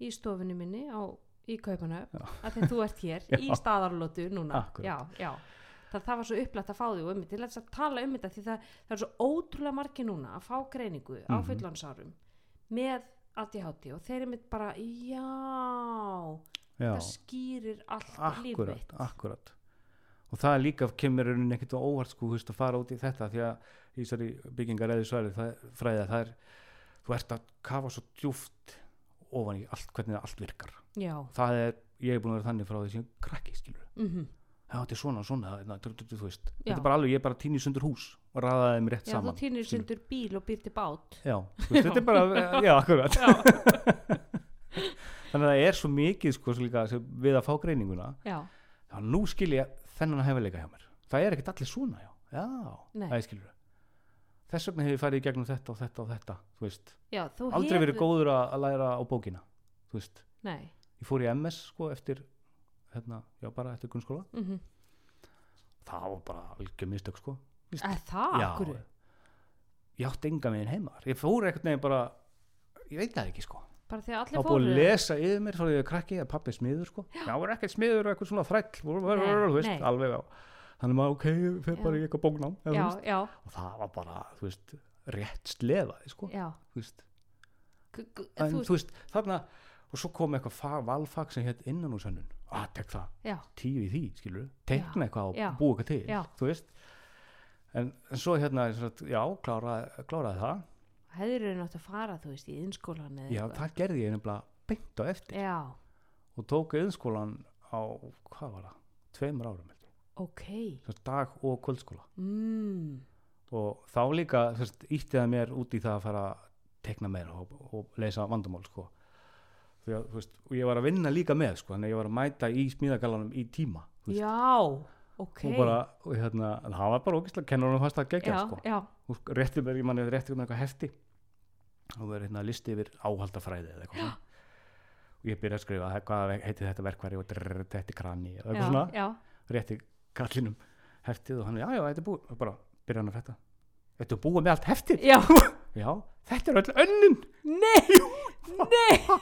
í stofunni minni á, í Kaupanöf Já. að því að þú ert hér í Já. staðarlótu núna. Akkúrat. já, já. Það, það var svo upplætt að fá því og einmitt til þess að tala um þetta því það, það er svo ótrúlega margir núna að fá greiningu á Mhm. fullonsárum með ADHD og þeir einmitt bara já, já. það skýrir allt líf akkurat, mitt. og það líka kemur rauninni ekkert á óvart sko, að fara út í þetta því að í þessari byggingar eða sværi að það er þú ert að kafa svo djúft ofan í allt, hvernig það allt virkar. Já, það er, ég er búin að vera þannig frá því sem krakki skilur, mm já þetta er svona, svona na, þú, þú, þú, þú veist, Já. þetta er bara alveg ég er bara tíni sundur hús og ræðaði þeim rétt já þú saman týnir skilurðu. sundur bíl og býr til bát. Já, þú veist, þetta er bara, já, akkurat. Já, þannig að það er svo mikið sko, svo líka, við að fá greininguna. Já, já, nú skil ég þennan hefileika hjá mér. Það er ekkert allir svona, já, já Nei. það er skilur þess vegna hef ég farið í gegnum þetta og þetta og þetta þú veist, já þú aldrei verið hefur- góður að, að læra á bókina þú veist, nei, ég fór í MS sko eftir hérna, já bara eftir grunnskóla. Mm það var bara algjör mistök sko. Er það? Já, akkur ég átti enga megin heima þar. ég fór ekkert neginn bara ég veit það ekki sko. Bara því að þá allir búið fóru að lesa yfir mér frá því að krakki að pappi er smiður sko. Já, var ekkert smiður og eitthvað svona þræll þú veist, nei. alveg á þannig maður ok, Já. bara í eitthvað bóknám eða, og það var bara, þú veist, rétt slefaði sko, já. Þú veist. En þú veist, þarna og svo kom eitthvað fag, valfag sem hétt innan úr sönnun. Að tek það, já, tíu í því skilur, teikna eitthvað og búa eitthvað til já. þú veist. En, en svo hérna, já, kláraði, kláraði það. Hefur þau nátt að fara þú veist í innskólan eða já, það gerði ég nefnilega beint á eftir. Já, og tók yðinskólan á, hvað var það, tveimur árum held ég. ok. Sem sagt, dag og kvöldskóla. Mm. og þá líka þú veist, ítti það mér út í það að fara að tekna meira og, og leysa vandamál sko. Að þú veist, og ég var að vinna líka með sko, þannig að ég var að mæta í smíðagalanum í tíma veist, já, ok. Og bara, og hérna, það var bara ógislega kennurinn fast að gegja sko. og rétti mér, ég manni rétti mér eitthvað hefti. Og verið hérna listi yfir áhaldafræði eða eitthvað svona. og ég byrja að skrifa hvað heiti þetta verkværi og drrr, þetta krani eða já, eitthvað svona. já, rétti kallinum heftið og hann, já, já, þetta er búið. Og bara byrja hann að þetta Þetta er búið með allt heftið? Já, já, þetta er öll önnin. Nei, nei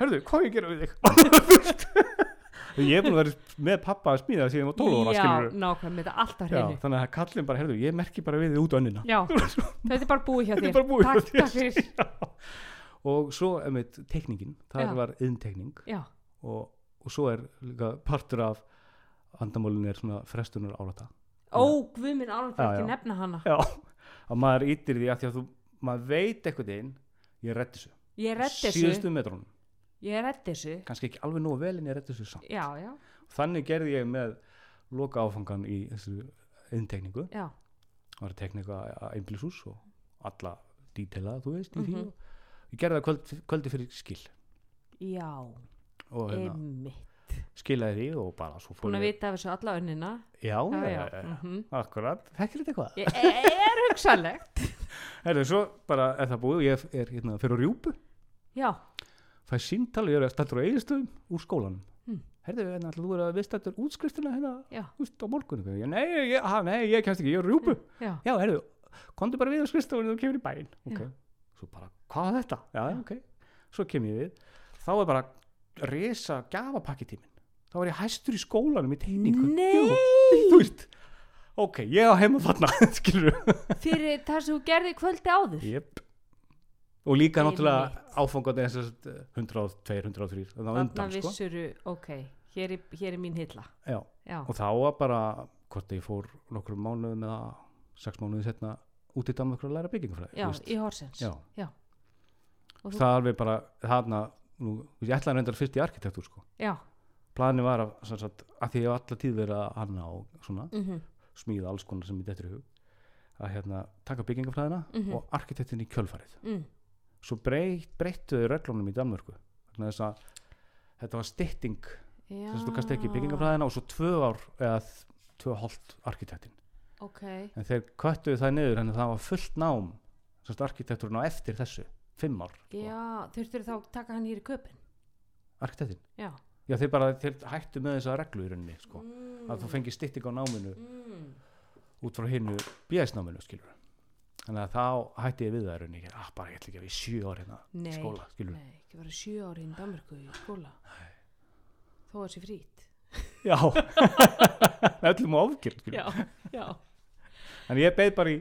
herðu, hvað á ég gera við þig? Ég er búin að vera með pappa að smíða síðan á 12 ára Já, skilurðu. nákvæm, þetta er alltaf hreinu. þannig að kallin bara, herðu, ég merki bara við þig út önnina. Já, þetta er bara búið hjá Þetta þér. er bara búið hjá takk, þér. Takk fyrir. Og svo, einmitt, tekningin það Já. var yðntekning og, og svo er líka partur af andamálin er svona frestunar álata ó, guð minn alveg Já, ekki nefna hana. Já, að maður ítir því að því að þú maður veit eitthvað einn ég reddi þessu, síðustu metrónum, ég reddi þessu. Kannski ekki alveg nógu vel en ég reddi þessu samt. Já, já, þannig gerði ég með loka áfangan í þessu yðntekningu já, var eitthvað einbílisús og alla dítelað, þú veist, Mhm. og ég gerði það kvöld, kvöldi fyrir skil. Já. Og hérna, Einmitt. skilaði því og bara svo fór Búin að ég vita af þessu alla önnina. Já, Já, já, já, já, já. mhm. akkurat, þekkir þetta eitthvað? Ég er hugsanlegt. Herðu, svo bara er það búið ég er hérna fyrir rjúpu. Já, fæ síntal og ég er að stættur á eiginstöðum úr skólanum. Hmm. herðu, hérna, ætla þú er að við stættur útskriftina hérna, veist, á morgun? Ég, nei, ég, ha, nei, ég kemst ekki, ég er á rjúpu. Já. Já, herðu, komdu bara við á skrifstofunni þú kemur í bæinn. Ok, Já. svo bara, hvað er þetta? Já, já, ok, svo kem ég við. Þá er bara resa gafapakkitímin þá var ég hæstur í skólanum í teiningu Nei, þú veist, ok, ég á heima þarna fyrir það sem þú gerði kvöldi áður? Jep. Og líka náttúrulega áfangandi eins og 102, 103 þannig á Þarna undan sko. vissuru, ok, hér er, hér er mín hilla Já. Já, Og þá var bara, hvort ég fór nokkrum mánuðum eða sex mánuðum setna út í Danmark að læra byggingafræði. já veist. í Horsens Já. Og þú, Það er alveg bara, þarna, nú, ég ætlaði reyndar fyrst í arkitektúr sko. já, Plani var að, sagt, að því ég hef alla tíð verið að hanna og svona, mhm, smíða alls konar sem ég dettur í hug, að hérna, taka byggingafræðina Mhm. og arkitektin í kjölfarið. mm, Svo breytt, breyttu þau reglunum í Danmörku. Þannig að þess að þetta var stytting þess að þú kannst ekki byggingafræðina og svo tvö ár eða tvö hálft arkitektin. Ok, en þeir köttuðu það niður en það var fullt nám arkitekturinn á eftir þessu fimm ár sko, já, þurftur þá taka hann hér í köpinn arkitektin? Já. Já þeir bara þeir hættu með þessa reglu í rauninni sko, mm, að þú fengir stytting á náminu mm, út frá hinnu bíæsnáminu skilur þannig að þá hætti ég við það í rauninni. Ég, ah, bara ég ætla ekki að við sjö ár hérna í Nei, skóla skilur nei, ekki vera sjö ári í Danmarku í skóla. Þó er sér frýtt já. Öllum á ofgjörn skilur Já, já, en ég beið bara í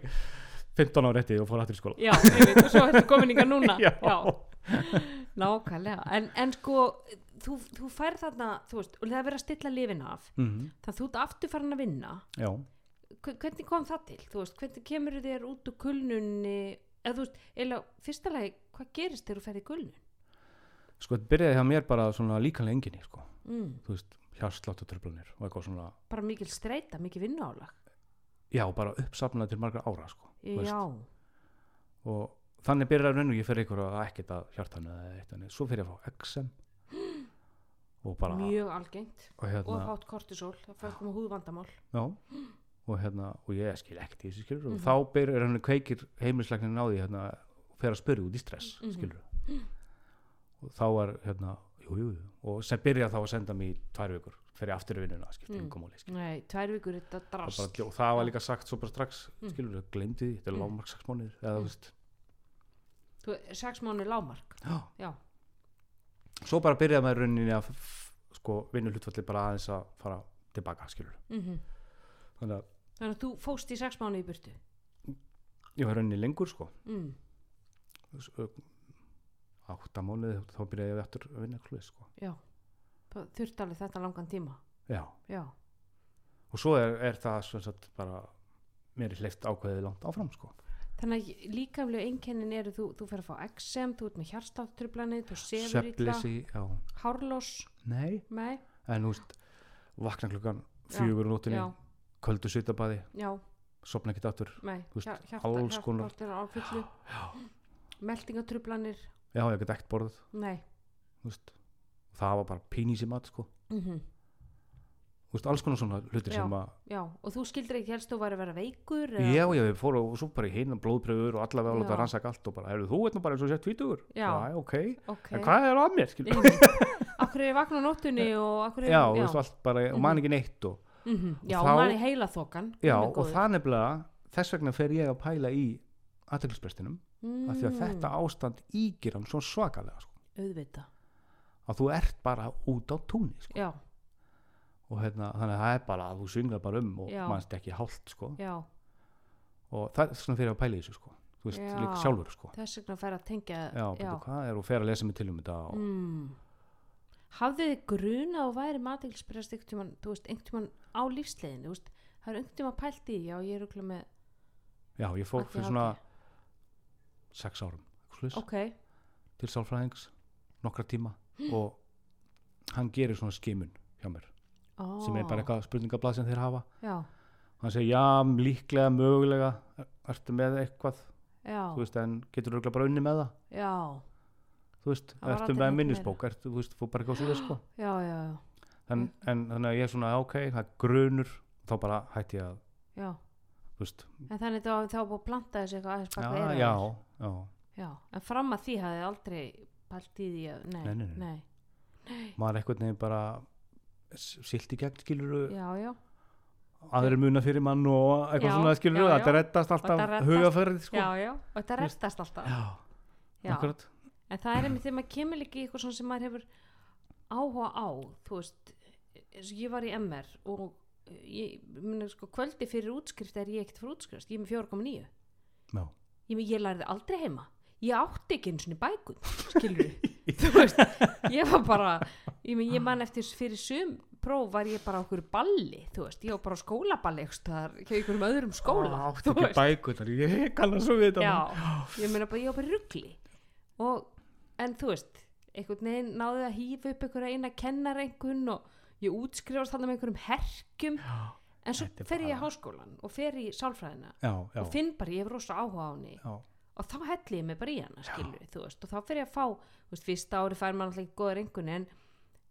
15 ára rétti og fór aftur í skóla. Já, einmitt, og svo ertu komin ykkar núna. Já. nákvæmlega. En, en sko, þú, þú fær þarna þú veist, og það er verið að stilla lifin af. Mhm, þannig að þú ert aftur farin að vinna. Já hvernig kom það til, þú veist, hvernig kemur þér út úr kulnunni eða þú veist, eða fyrsta lagi, hvað gerist þegar þú ferð í kulnun? sko þetta byrjaði hjá mér bara svona líkanlega enginni sko, Mm, þú veist, hjarsláttutröflunir og eitthvað svona, bara mikil streita, mikil vinnuálag? Já, bara uppsafnað til margra ára sko, já, og þannig byrjaði raun og ég fyrir ykkur að ekkert að hjartanu eða eitt annað, svo fyrir ég að fá XM og bara mjög algengt. Og og hérna, hátt kortisol, það fyrir koma húðvandamál. Já og hérna, og ég skil ekkert í þessu skilur og þá byrjar hann kveikir heimilislegnin á því hérna, fyrir að spyrja út í stress Mhm. skilur og þá var hérna, jú, jú, og sem byrjaði þá að senda mig í tvær vikur fyrir aftur í vinnuna, skilur Mm. mm. komáli skilur nei, tvær vikur þetta og, drast bara, og það var líka sagt svo bara strax Mm. skilur glemdi því, þetta er Mm. lágmark sex mánuðir eða þú Mm. veist, sex mánu lámark já. já, svo bara byrjaði maður rauninni að sko vinnu hlutfalli bara aðeins að fara tilbaka skilur mm þannig að þannig að þú fóst í sex mánu í burtu? Ég var rauninni lengur sko. Mm. S- ö, átta mánuði þá byrjaði ég aftur að vinna eitthvað sko. já, það þurfti alveg þetta langan tíma? Já, já, og svo er, er það sem sagt bara mér er hleyft ákveðið langt áfram sko. Þannig að líkamlega einkennin eru þú, þú fer að fá XM, þú ert með hjarstáttrublanið þú sefur já, hárlós nei. Nei, en þú veist, vakna klukkan fjögur nóttunni, já, köldu svitabæði já, sopna ekkert aftur. Alls konar. meldingatrublanir já, ég get ekkert veist. það var bara pínís í mat sko. mm Þú veist, alls konar svona hlutir Já. sem að já, og þú skildir ekki helst þú væri að vera veikur já, já, við fórum og svo bara í heina blóðpröfur og allavega að láta Já. rannsaka allt og bara, heyrðu, þú nú bara eins og sett tvítugur. Já. ok, ok, en hvað er að mér, akkur er ég vakna á nóttunni og akkur er já, þú veist, allt bara, og man ekki neitt og, mm já, þá- manni heila þokan já, og það nefnilega þess vegna fer ég að pæla í aðteglisbrestinum mm, af því að þetta ástand ígir hann svo svakalega sko. að þú ert bara út á túnni sko. já, og hérna, þannig að það er bara að þú synglar bara um og mannst ekki hálft sko. og það er svona fyrir að pæla í þessu sko. þú veist, líka sjálfur sko. þess vegna fær að tengja já, já. hvað er og fer að lesa mig til um þetta og, mm. Hafðið þið gruna og væri matilsprest einhvern þú tímann á lífsleiðinu, þú veist, það er einhvern tímann pælt í, já, ég er örugglega með, já, ég fór fyrir svona sex árum okay. ok, til sálfræðings nokkra tíma og hann gerir svona skimun hjá mér ó, sem er bara eitthvað spurningablað sem þeir hafa. Já, hann segir já, líklega, mögulega er- ertu með eitthvað? Já, þú veist, en getur örugglega bara unni með það. Já, þú veist, ertu með minnisbók ertu, þú veist, fór bara eitthvað svo þess sko? Já, já, já, en, en þannig að ég er svona, ok, það er grunur þá bara hætti ég að, já, þú veist. En þannig þá, þá búið að planta þessu eitthvað aðeins baka já, eyrað já, já, já, en fram að því hafið aldrei pælt í því að, nei, Nei, nei, nei. nei, maður eitthvað nefn bara silt í gegn skiluru já, já, aðrir muna fyrir mann og eitthvað Já, svona skiluru þetta reddast alltaf hugafærið sko. Já, já, og þetta rettast alltaf, já, já, akkurat en það er einmitt þegar maður kemur líka í eitthvað svona sem maður hefur áhuga á þú veist, eins og ég var í MR og eh, ég, minna, sko, kvöldi fyrir útskrift er ég ekkert fyrir útskrift, ég er með 4,9 já, ég, ég lærði aldrei heima. Ég átti ekki eins og bækun skilur þú veist, ég var bara ég, men- ég man eftir fyrir sum próf var ég bara okkur balli þú veist, ég var bara á skólaballi hjá einhverjum öðrum skóla átti þú ekki bækunar ég kannar svo við þetta ég meina bara ég var bara í rugli. Og, en þú veist einhvern veginn náði að hýfa upp einhverja eina kennarengun og ég útskrifast þannig með einhverjum herkjum. En svo er fer ég í háskólan og fer í sálfræðina já, já, og finn bara, ég hef rosa áhuga á henni. Já, og þá helli ég mig bara í hana skilur þú veist, og þá fer ég að fá þú veist, fyrsta ári fær maður alltaf ekki góða rengunni en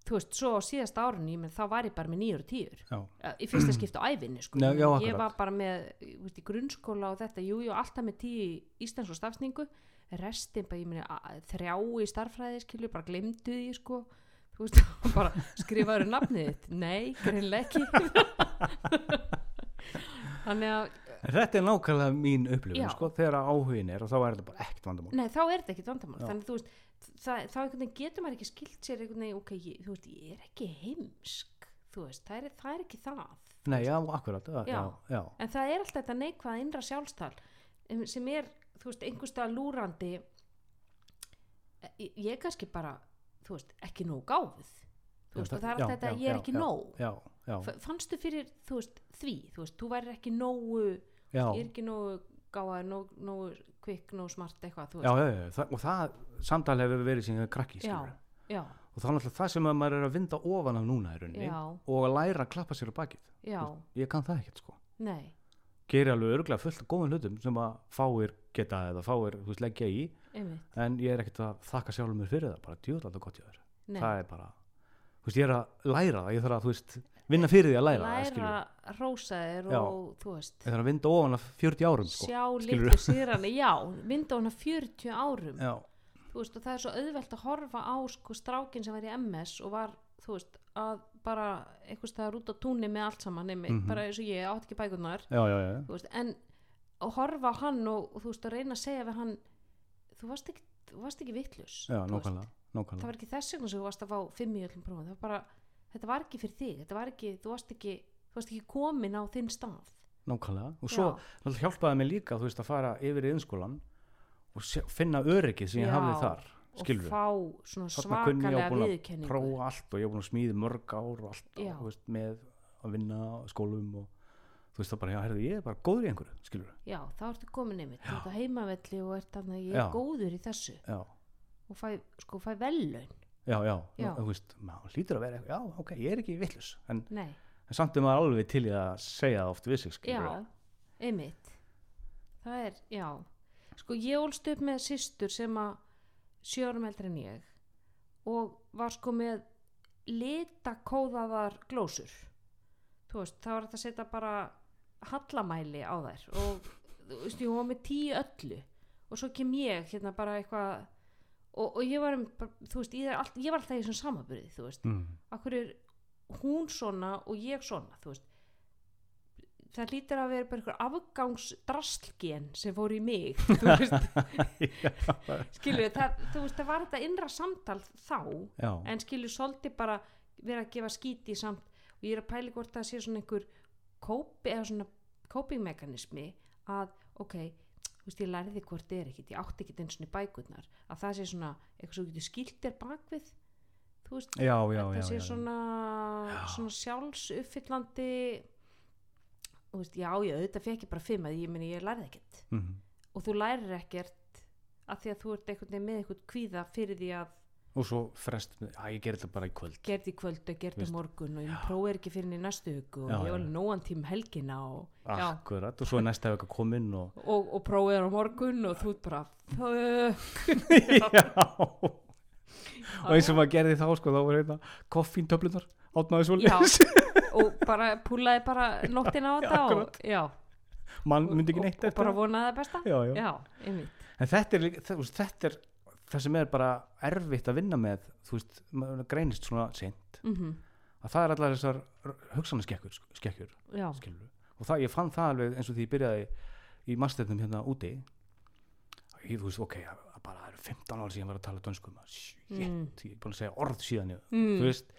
þú veist, svo á síðasta árunni menn, þá var ég bara með nýjur og já, uh, í fyrsta skipta á æfinni sko. Já, ég var bara með veist, grunnskóla og þetta, jú, jú, alltaf með tíu í íslensku stafsningu restin bara, ég meni, þrjá í starffræði skilur, bara glemdu því sko. Þú veist, bara skrifaður nafnið þitt. Nei, greinlega ekki. Þannig að þetta er nákvæmlega mín upplifun sko, þegar áhugin er og þá er þetta bara ekkert vandamál. Nei, þá er þetta ekkit vandamál. Já. þannig þú veist, það, þá getur maður ekki skilt sér veginn, ok, ég, þú veist, ég er ekki heimsk þú veist, það er, það er ekki það. Nei, já, akkurat, já, já, Já. en það er alltaf þetta neikvæða innra sjálfstal em, sem er, þú veist, einhverstað lúrandi ég, ég er kannski bara þú veist, ekki nóg gáfuð. Þú veist, og það er alltaf þetta, ég er ekki já, nóg. Já, já, fannstu fyrir, þú veist, því? Þú veist, þú væri ekki nógu ég er ekki nógu gáða, nógu, nógu kvikk, nógu smart eitthvað, þú veist. það, og það samtal hefur verið sem krakki, skilur og það er náttúrulega það sem að maður er að vinda ofan af núna í rauninni og að læra að klappa sér á bakið. Ég kann það ekkert sko. Nei geri alveg örgulega fullt af góðum hlutum sem að fáir geta eða fáir veist, leggja í. Einmitt, en ég er ekkert að þakka sjálfur mér fyrir það bara alltaf gott ég nei. Það er bara, þú veist, ég er að læra það ég þarf að, þú veist, vinna fyrir því að læra, læra skilur rósa þér og þú veist. Ég þarf að vinda ofan af 40 árum sko. sjá litlu sigrani, já mynda hana 40 árum. Já, þú veist, og það er svo auðvelt að horfa á sko, strákin sem var í MS og var þú veist, að bara eitthvað staðar út á túnni með allt saman einmitt, Mhm. bara eins og ég átt ekki bækurnar. Já, já, já, veist, en að horfa á hann og, og þú veist, að reyna að segja við hann þú varst ekki, þú varst ekki vittlus það var ekki þess vegna sem þú varst að fá fimm í öllum prófum, bara þetta var ekki fyrir þig, var ekki, þú varst ekki þú varst ekki komin á þinn stað. Nákvæmlega og svo hjálpaði mér líka þú veist að fara yfir í innskólan og finna öryggið sem ég hafði þar skilur og fá svona svakalega að viðurkenningu prófa allt og ég er búin að smíði mörg ár og allt Já. og, veist, með að vinna skólum og þú veist það bara, já, herrðu, ég er bara góður í einhverju skilur já, þá ertu komin einmitt, þú ert á heimavelli og ert þannig, ég Já. er góður í þessu. Já, og fæ, sko, fæ vellaun já, já, Já. þú veist maður hlýtur að vera, já, ok, ég er ekki vittlus en, en samt er maður alveg til að segja það oft við sig já, einmitt. Það er, já. Sko, ég ólst upp með systur sem að sjórum eldri en ég og var sko með litakóðaðar glósur. Þú veist, þá var þetta að setja bara hallamæli á þær og þú veist, ég var með tíu öllu og svo kem ég hérna bara eitthvað og, og ég var um, þú veist, ég, all, ég var alltaf í þessum samaburði, þú veist. Mm. akkur er hún svona og ég svona þú veist það lítur að vera bara einhver afgangsdraslgen sem fór í mig þú veist, skilur það, þú veist, það var þetta innra samtal þá, já, en skilur svolítið bara vera að gefa skíti samt. Og ég er að pæli hvort það sé svona einhver kópi eða svona coping-mekanismi að, ok, þú veist, ég lærði hvort er ekkit, ég átti ekkit eins og bækurnar. Að það sé svona, eitthvað svo getur skilt er bakvið, þú veist. Já, já, já, sé svona, svona sjálfsuppfyllandi þú veist, já, já, þetta fekk ég bara fimm að ég meni, ég lærði ekkert. Mhm. og þú lærir ekkert að því að þú ert einhvern veginn með einhvern kvíða fyrir því að og svo frest, að ég ger þetta bara í kvöld. Gerði í kvöld og gerði Veist. á morgun og ég prófi ekki fyrir henni næstu hugu og Já, ég var alveg nógan tím helgina og, akkurat, og svo er næsta vega komin og og, og prófið á morgun og þú ert bara já. Og eins og maður gerði þá sko, þá var hérna koffíntöflunar átnaði svo Já. Og bara púlaði bara nóttina á þetta og, já, mann myndi ekki og, neitt og eftir bara vonaði það besta. Já, já. já, en þetta er, þetta er það sem er bara erfitt að vinna með þú veist, maður greinist svona seint. Mm að það er allar þessar hugsanaskekkjur skekkjur, og það, ég fann það alveg eins og því ég byrjaði í mastefnum hérna úti. Ég, þú veist, ok, að bara það eru 15 ár síðan ég var að tala dönsku maður, shit, Mm. ég er búin að segja orð síðan mm. þú veist,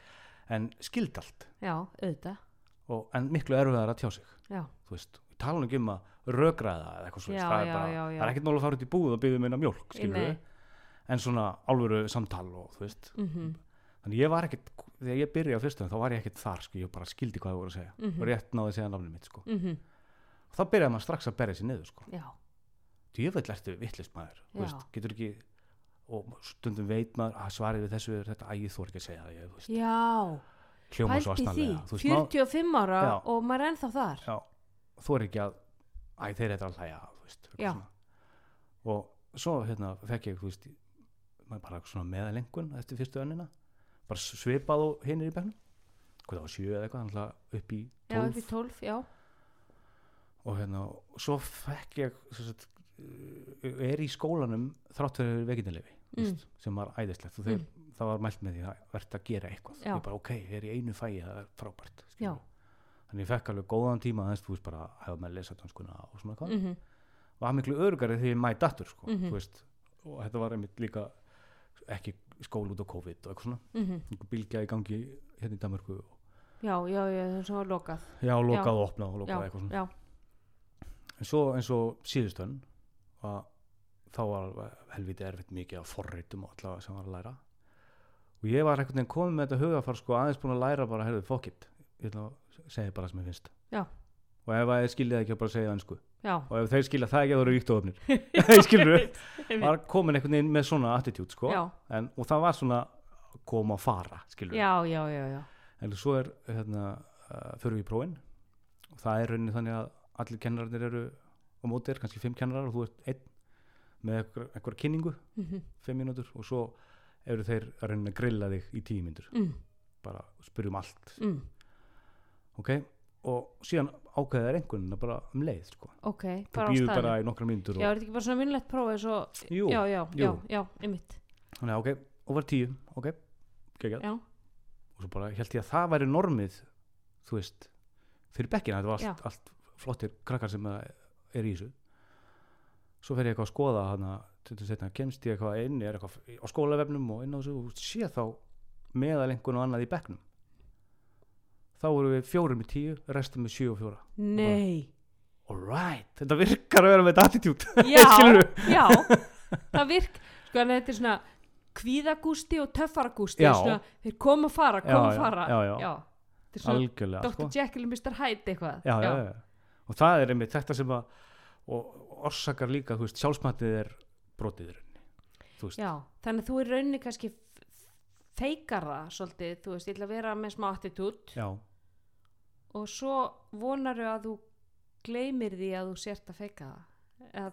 en skild allt já, auðvitað. Og, en miklu erfiðar að tjá sig. Já, þú veist, tala nú ekki um að rökraða eða eitthvað svo, Já, það, það er ekkert nálega að fara út í búð og byggja meina mjólk, skilur Nei. við en svona álveru samtal og þú veist. Mhm, þannig ég var ekkert, þegar ég byrjaði á fyrstum þá var ég ekkert þar, sko, ég bara skildi hvað það voru að segja. Mhm. og rétt náði að segja nafnið mitt, sko. Mhm, og þá byrjaði maður strax að berja sér niður, sko. Djöfell ertu vittlist maður, veist, getur ekki og stundum veit maður að svarið við þessu er þetta, æ, ég þór ekki að segja það, ég, já. Pælti því, veist, maður, 45 ára Já. og maður er ennþá þar. Já, þór ekki að æ, þeir eitthvað að hlæja, þú veist Já. og svo, hérna, fekk ég, veist bara svona meðalengun eftir fyrstu önnina. Bara svipað og hinn er í bekknum. Hvað það var sjö eða eitthvað, upp í já, upp í tólf. 12, já, og hérna, og svo fekk ég sagt, er í skólanum þrátt fyrir veikindalefi Mm. sem var æðislegt og þeir, það var mælt með því að verðt að gera eitthvað. Já. ég bara ok, ég er í einu fæi, það er frábært já. Þannig ég fekk alveg góðan tíma þess, þú veist, bara að hafa með að lesa danskuna og svona eitthvað. Mhm, var miklu örugari þegar ég mæti aftur sko, Mhm. þú veist, og þetta var einmitt líka ekki skól út á COVID og eitthvað svona, einhver bylgja í gangi hérna í Danmarku og já, já, já, það sem var lokað. Já, lokað Já. og opnað og já, lokað eitthvað svona. já, en svo eins og síðustönn að þá var helviti erfitt mikið af forritum og allavega sem var að læra. Og ég var einhvern veginn komið með þetta hugafar sko aðeins búin að læra bara, heyrðu, fuck it. Ég ætla að segja bara sem ég finnst. Já. og ef að ég skilja ekki að bara segja önsku já. Og ef þeir skilja það ekki að það eru ríkt og öfnir skilur Einmitt. var komin einhvern veginn með svona attitude sko. En, og það var svona koma og fara skilur já. en svo er hérna uh, fyrir við í prófin. Og það er rauninni þannig að allir kennararnir eru á móti er kannski fimm kennarar og þú ert einn með einhver, einhver kynningu, Mhm, fimm mínútur og svo eru þeir að rauninni að grilla þig í tíu mínútur, mm, bara spyrjum allt. Mm, ok, og síðan ákveða þær einhvern bara um leið, sko. Ok, bara á staðnum. bara í nokkra mínútur já, er þetta ekki bara svona vinnlegt prófið svo, jú, já, já, jú. já, já, einmitt. Þannig ok, og var tíu, ok geggjað, já, og svo bara held ég að það væri normið þú veist, fyrir bekkina. Þetta var allt, allt flottir krakkar sem er í þessu svo fer ég eitthvað að skoða hana að kemst ég eitthvað inn er eitthvað á skólavefnum og inn á þessu og sé þá meðalengun og annað í bekknum þá voru við fjórum í tíu restum með sjö og fjóra nei alright, þetta virkar að vera með þetta attitude já, já það virk, sko en þetta er svona kvíðagústi og töffaragústi Já. þeir koma og fara, Já, koma og já, fara já, já. þetta er svona algjörlega Dr. sko. Jekyll og Mr. Hyde eitthvað já, já, já. og það er einmitt þetta sem að og orsakar líka, þú veist, sjálfsmatið er brotið í rauninni veist, Já, þannig að þú er rauninni kannski feikar það svolítið, þú veist, ég ætla að vera með smá attitút. Já, og svo vonaru að þú gleymir því að þú sért að feika það.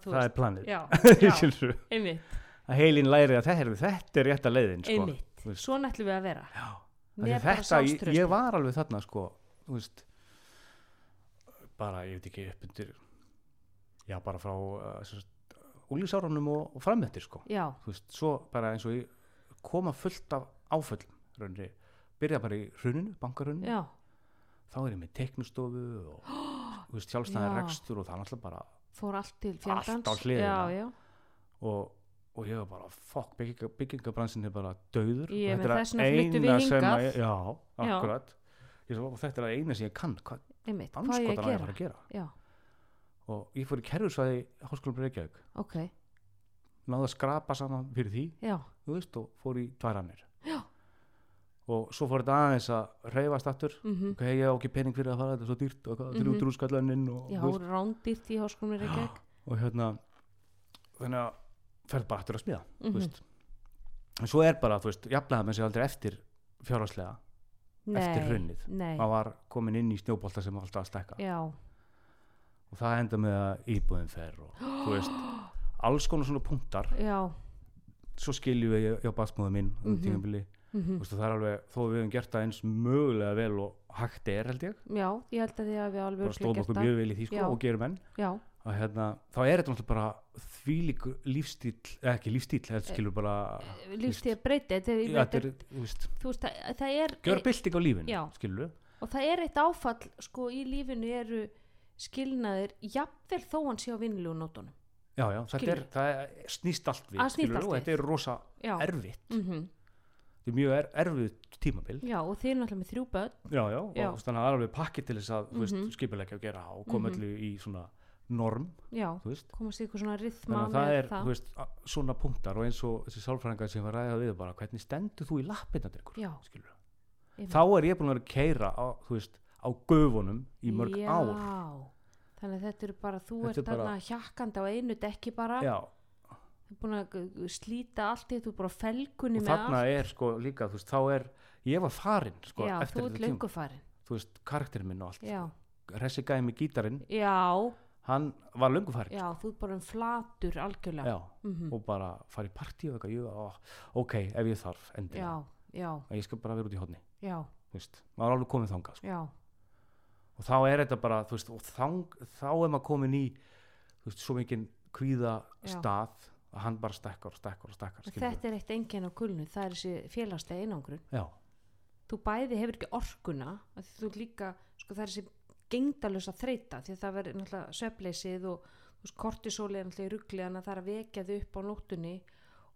Það er planið. já, já, einmitt, að heilin læri að þetta er, þetta er rétta leiðin sko. einmitt. Veist. svona ætlum við að vera. Já, þetta, ég, ég var alveg þarna sko, þú veist bara, ég veit ekki upp undir já, bara frá uh, úlísárunum og, og frammettir sko, já, þú veist, svo bara eins og ég koma fullt af áföllum rauninni, byrja bara í hruninu, bankarhruninu já, þá er ég með teknustofu og sjálfstæðan Já. rekstur og það er alltaf bara fór allt til fjandans Allt á hliðina. já, já, og, og ég var bara, fokk, bygginga, byggingabransin er bara döður Ég og þetta er eina sem að já, Já. akkurat. Ég svo, þetta er eina sem ég kann. Hvað hvað ég að að gera? að gera? Já, og ég fór í kerfisvæði háskólanum Reykjavík. Ok, náði að skrapa saman fyrir því já, þú veist, og fór í tværannir Já. og svo fór þetta aðeins að reyfast aftur. Mhm. Ok, ég á ekki pening fyrir að fara þetta er svo dýrt og Mhm. þrjú mm -hmm. og, já, þú veist, rándýrt í háskólum Reykjavík. Og hérna þannig að ferð bara aftur að smíða Mhm. veist. En svo er bara, þú veist, jafnlega með sig aldrei eftir fjárhagslega, eftir hrunnið. maður var komin inn í snjóbolta sem var alltaf að stækka. Já, og það enda með að íbúðin fer og þú veist, alls konar svona punktar. Já. Svo skiljum við hjá basmóðu mín um Mhm. tímabili, mhm. þú veist, og það er alveg þó við hefum gert það eins mögulega vel og hægt er held ég, já, ég held að því að við alveg bara stóðum okkur mjög vel í því sko Já. og gerum enn. Já, og hérna, þá er þetta náttúrulega bara þvílíkur lífstíl, eða ekki lífstíl þetta skilur bara lífstíð að breyta þetta er, ég þú veist, veist, það, það er gjör bylting á lífinu skilur og það er eitt áfall sko í lífinu eru skilnaðir jafnvel þó hann sé á vinnlegu nótunum. Já, já, þetta er, það snýst allt við Það snýst skilur, allt og við. þetta er rosa já, erfitt. Mm þetta er mjög er, erfið tímabil. Já og þið er náttúrulega með þrjú börn. Já, já, og Já. veist, þannig að það er alveg pakki til þess að þú veist, Mhm. skipulegja og gera og koma Mhm. öllu í svona norm já, komast í eitthvað svona rithma þannig að það er, þú veist, svona punktar og eins og þessi sálfræðingar sem var ræðað við bara, hvernig stendur þú í lappinna til ykkur skilur þá er ég búin að vera að keira á, þú veist, á göfunum í mörg já, ár. þannig að þetta er bara þú Þetta ert er bara- þarna hjakkandi á einu dekki bara. Já, þú er búin að slíta allt í þú er bara á felgunni og með þarna er sko líka, þú veist, þá er ég var farin, sko, já, eftir þú ert þetta tíma löngu farin þú veist, karakterinn minn og allt. Já, Ressi gæði með gítarinn, já, hann var löngu farin já, þú ert bara um flatur algjörlega. Já, Mhm. og bara fara í partí og eitthvað, ég, ó, ok, ef ég þarf endilega, já, já, að ég skal bara vera út í hodni já, þú veist, maður er alveg komið þangað sko. já og þá er þetta bara, veist, þang, þá er maður komin í, veist, svo mikið kvíða Já. stað að hann bara stekkar og stekkar og stekkar þetta er eitt enginn á kulnu, það er þessi félagslega einangrun. já, Þú bæði hefur ekki orkuna, þú líka, sko það er þessi gengdalösa þreita, því að það verður náttúrulega svefleysið og kortisóli er náttúrulega í ruggli, þannig að það er að vekja þau upp á nóttunni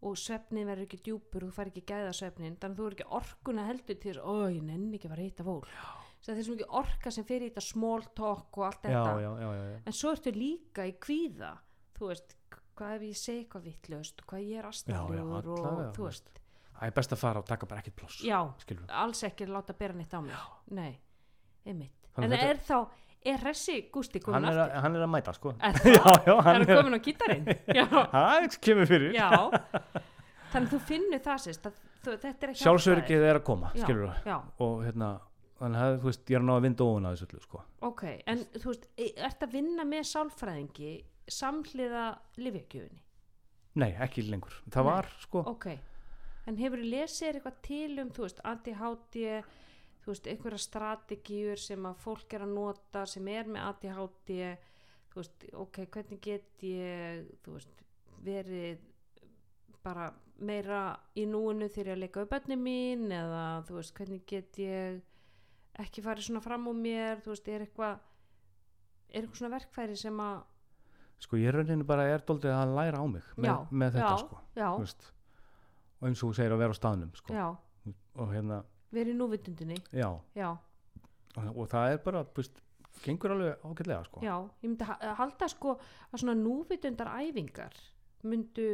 og svefnin verður ekki djúpur, þú fær ekki gæða svefnin, þannig að þú er ekki orkuna heldur til þess, ó, ég nenni ekki að fara að hitta fólk. Að það er svo mikið orka sem fyrir í þetta small talk og allt þetta. já, já, já. En svo ertu líka í kvíða, þú veist, hvað ef ég segi eitthvað vittlust, hvað ég er aðstæðlegur og þú veist, það er best að fara og taka bara ekkert pláss já, skilur alls ekki láta bera neitt á mig nei, einmitt. Þannig en þetta- er þá, er Ressi hann komin aftur? að, hann er að mæta sko. Það? Er hann hann er komin á gítarinn? Já, það kemur fyrir. Já. Þannig að þú finnur það sérst að þetta er að koma, og hérna, þannig að þú veist, ég er að ná að vinda ofan að þessu öllu sko. Ok, en þú veist e- ertu að vinna með sálfræðingi samhliða livjakjöfunni nei, ekki lengur, það Nei. var sko. Ok, en hefur lesið þér eitthvað til um, þú veist, ADHD þú veist, einhverja strategíur sem að fólk er að nota sem er með ADHD þú veist, ok, hvernig get ég þú veist, verið bara meira í núinu þegar ég leika við bönni mín eða þú veist, hvernig get ég ekki farið svona fram á mér þú veist, er eitthvað er eitthvað svona verkfæri sem að sko ég rauninni bara er doldið að læra á mig með, Já, með þetta já, sko já, veist, og eins og þú segir að vera á staðnum sko. og hérna, verið núvitundinni. Og, það er bara, þú veist, gengur alveg ágætlega sko. Já, ég myndi ha- halda sko að svona núvitundar æfingar myndu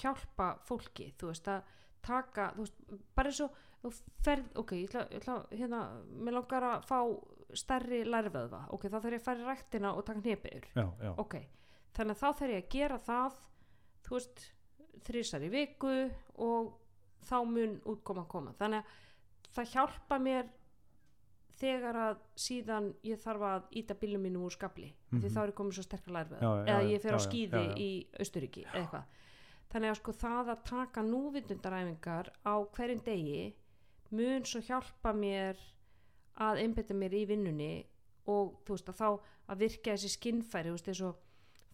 hjálpa fólki, þú veist, að taka, þú veist, bara eins og þú ferð, ok, ég ætla, ég ætla hérna, mér langar að fá stærri lærveðva, ok, þá þarf ég að fara í ræktina og taka já, ok þannig að þá þarf ég að gera það þú veist, þrísar í viku og þá mun útkoma koma, þannig að það hjálpa mér þegar að síðan ég þarf að íta bílum mínum úr skabli mm því Mhm. þá er ég komið svo sterkar lærveð Já, já, eða ég fer á já. í Austuríki eða eitthvað. Þannig að sko það að taka núvitundaræfingar á hverjum degi mun svo hjálpa mér að einbytta mér í vinnunni og þú veist að þá að virka þessi skinnfæri þú veist eins og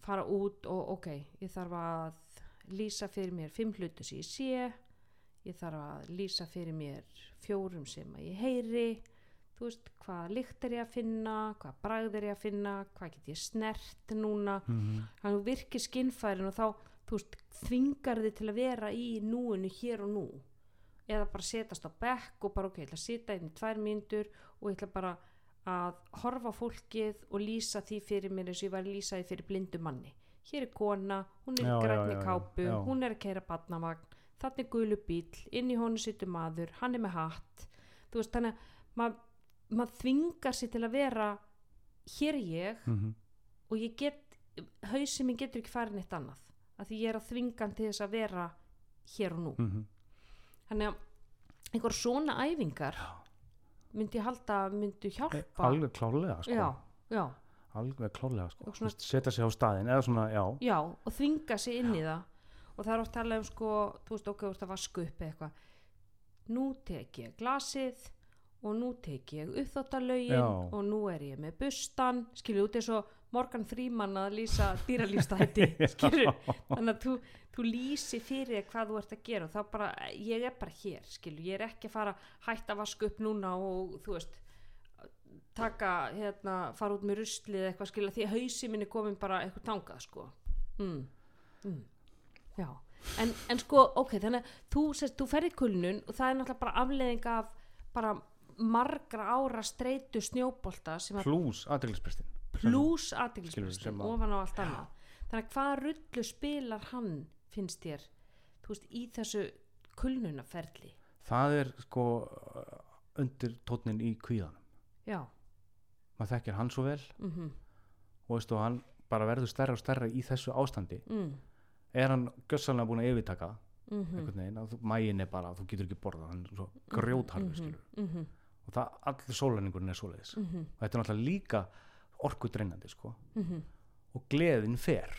fara út og ok, ég þarf að lýsa fyrir mér fimm hlutu sem ég sé ég þarf að lýsa fyrir mér fjórum sem að ég heyri þú veist, hvað lykt er ég að finna hvað bragð er ég að finna hvað get ég snert núna Mhm. þannig að þú virkir skinnfærin og þá þú veist, þvingar þið til að vera í núinu hér og nú eða bara setast á bekk og bara ok, ég ætla að sita inn í tvær mínútur og ég ætla bara að horfa fólkið og lýsa því fyrir mér eins og ég var að lýsa því fyrir blindu manni hér er kona, hún er já, kápu já. hún er að keira badnavagn þannig er gulu bíl, inn í honu situr maður hann er með hatt þú veist, þannig að maður mað þvingar sér til að vera hér er ég Mhm. og ég get hausinn minn getur ekki farið neitt annað af því ég er að þvinga hann til þess að vera hér og nú Mhm. Þannig að einhver svona æfingar myndi halda að myndu hjálpa. Alveg klárlega sko. já, já, alveg klárlega sko. Svona- setja sig á staðin svona, já, já og þvinga sig inn í það. Og það er oft talað um sko þú veist ok, þú ert að vaska upp eitthvað. Nú tek ég glasið og nú tek ég uppþóttalögin Já. og nú er ég með bustan skilju út eins og Morgan Freeman að lýsa dýralífstætti skilju þannig að þú, þú lýsi fyrir hvað þú ert að gera og þá bara, ég er bara hér skilju, ég er ekki að fara að hætta að vaska upp núna og þú veist taka, hérna, fara út með ruslið eða eitthvað skilja því að hausi minn er komin bara eitthvað tangað sko mm. Mm. já, en, en sko ok, þannig að þú, þú ferði kulnun og það er náttúrulega bara afleðing af bara margra ára streitu snjóbolta plús aðdeglisprestin plús Skilurðu, aðteglisbrestin sem að- ofan á allt annað. Þannig að hvaða rullu spilar hann finnst þér veist, í þessu kulnunaferli það er sko undir tónnin í kvíðanum. Já, maður þekkir hann svo vel. Mhm. Og veistu hann bara verður stærra og stærra í þessu ástandi. Mm, er hann gössalega búin að yfirtaka mhm. Einhvern veginn að þú- maginn er bara, þú getur ekki borðað hann er svo grjótharður skilur mhm, og það, allir sólæningurinn er svoleiðis. Mhm, og þetta er náttúrulega líka orku dreinandi sko. Mhm. Og gleðin fer.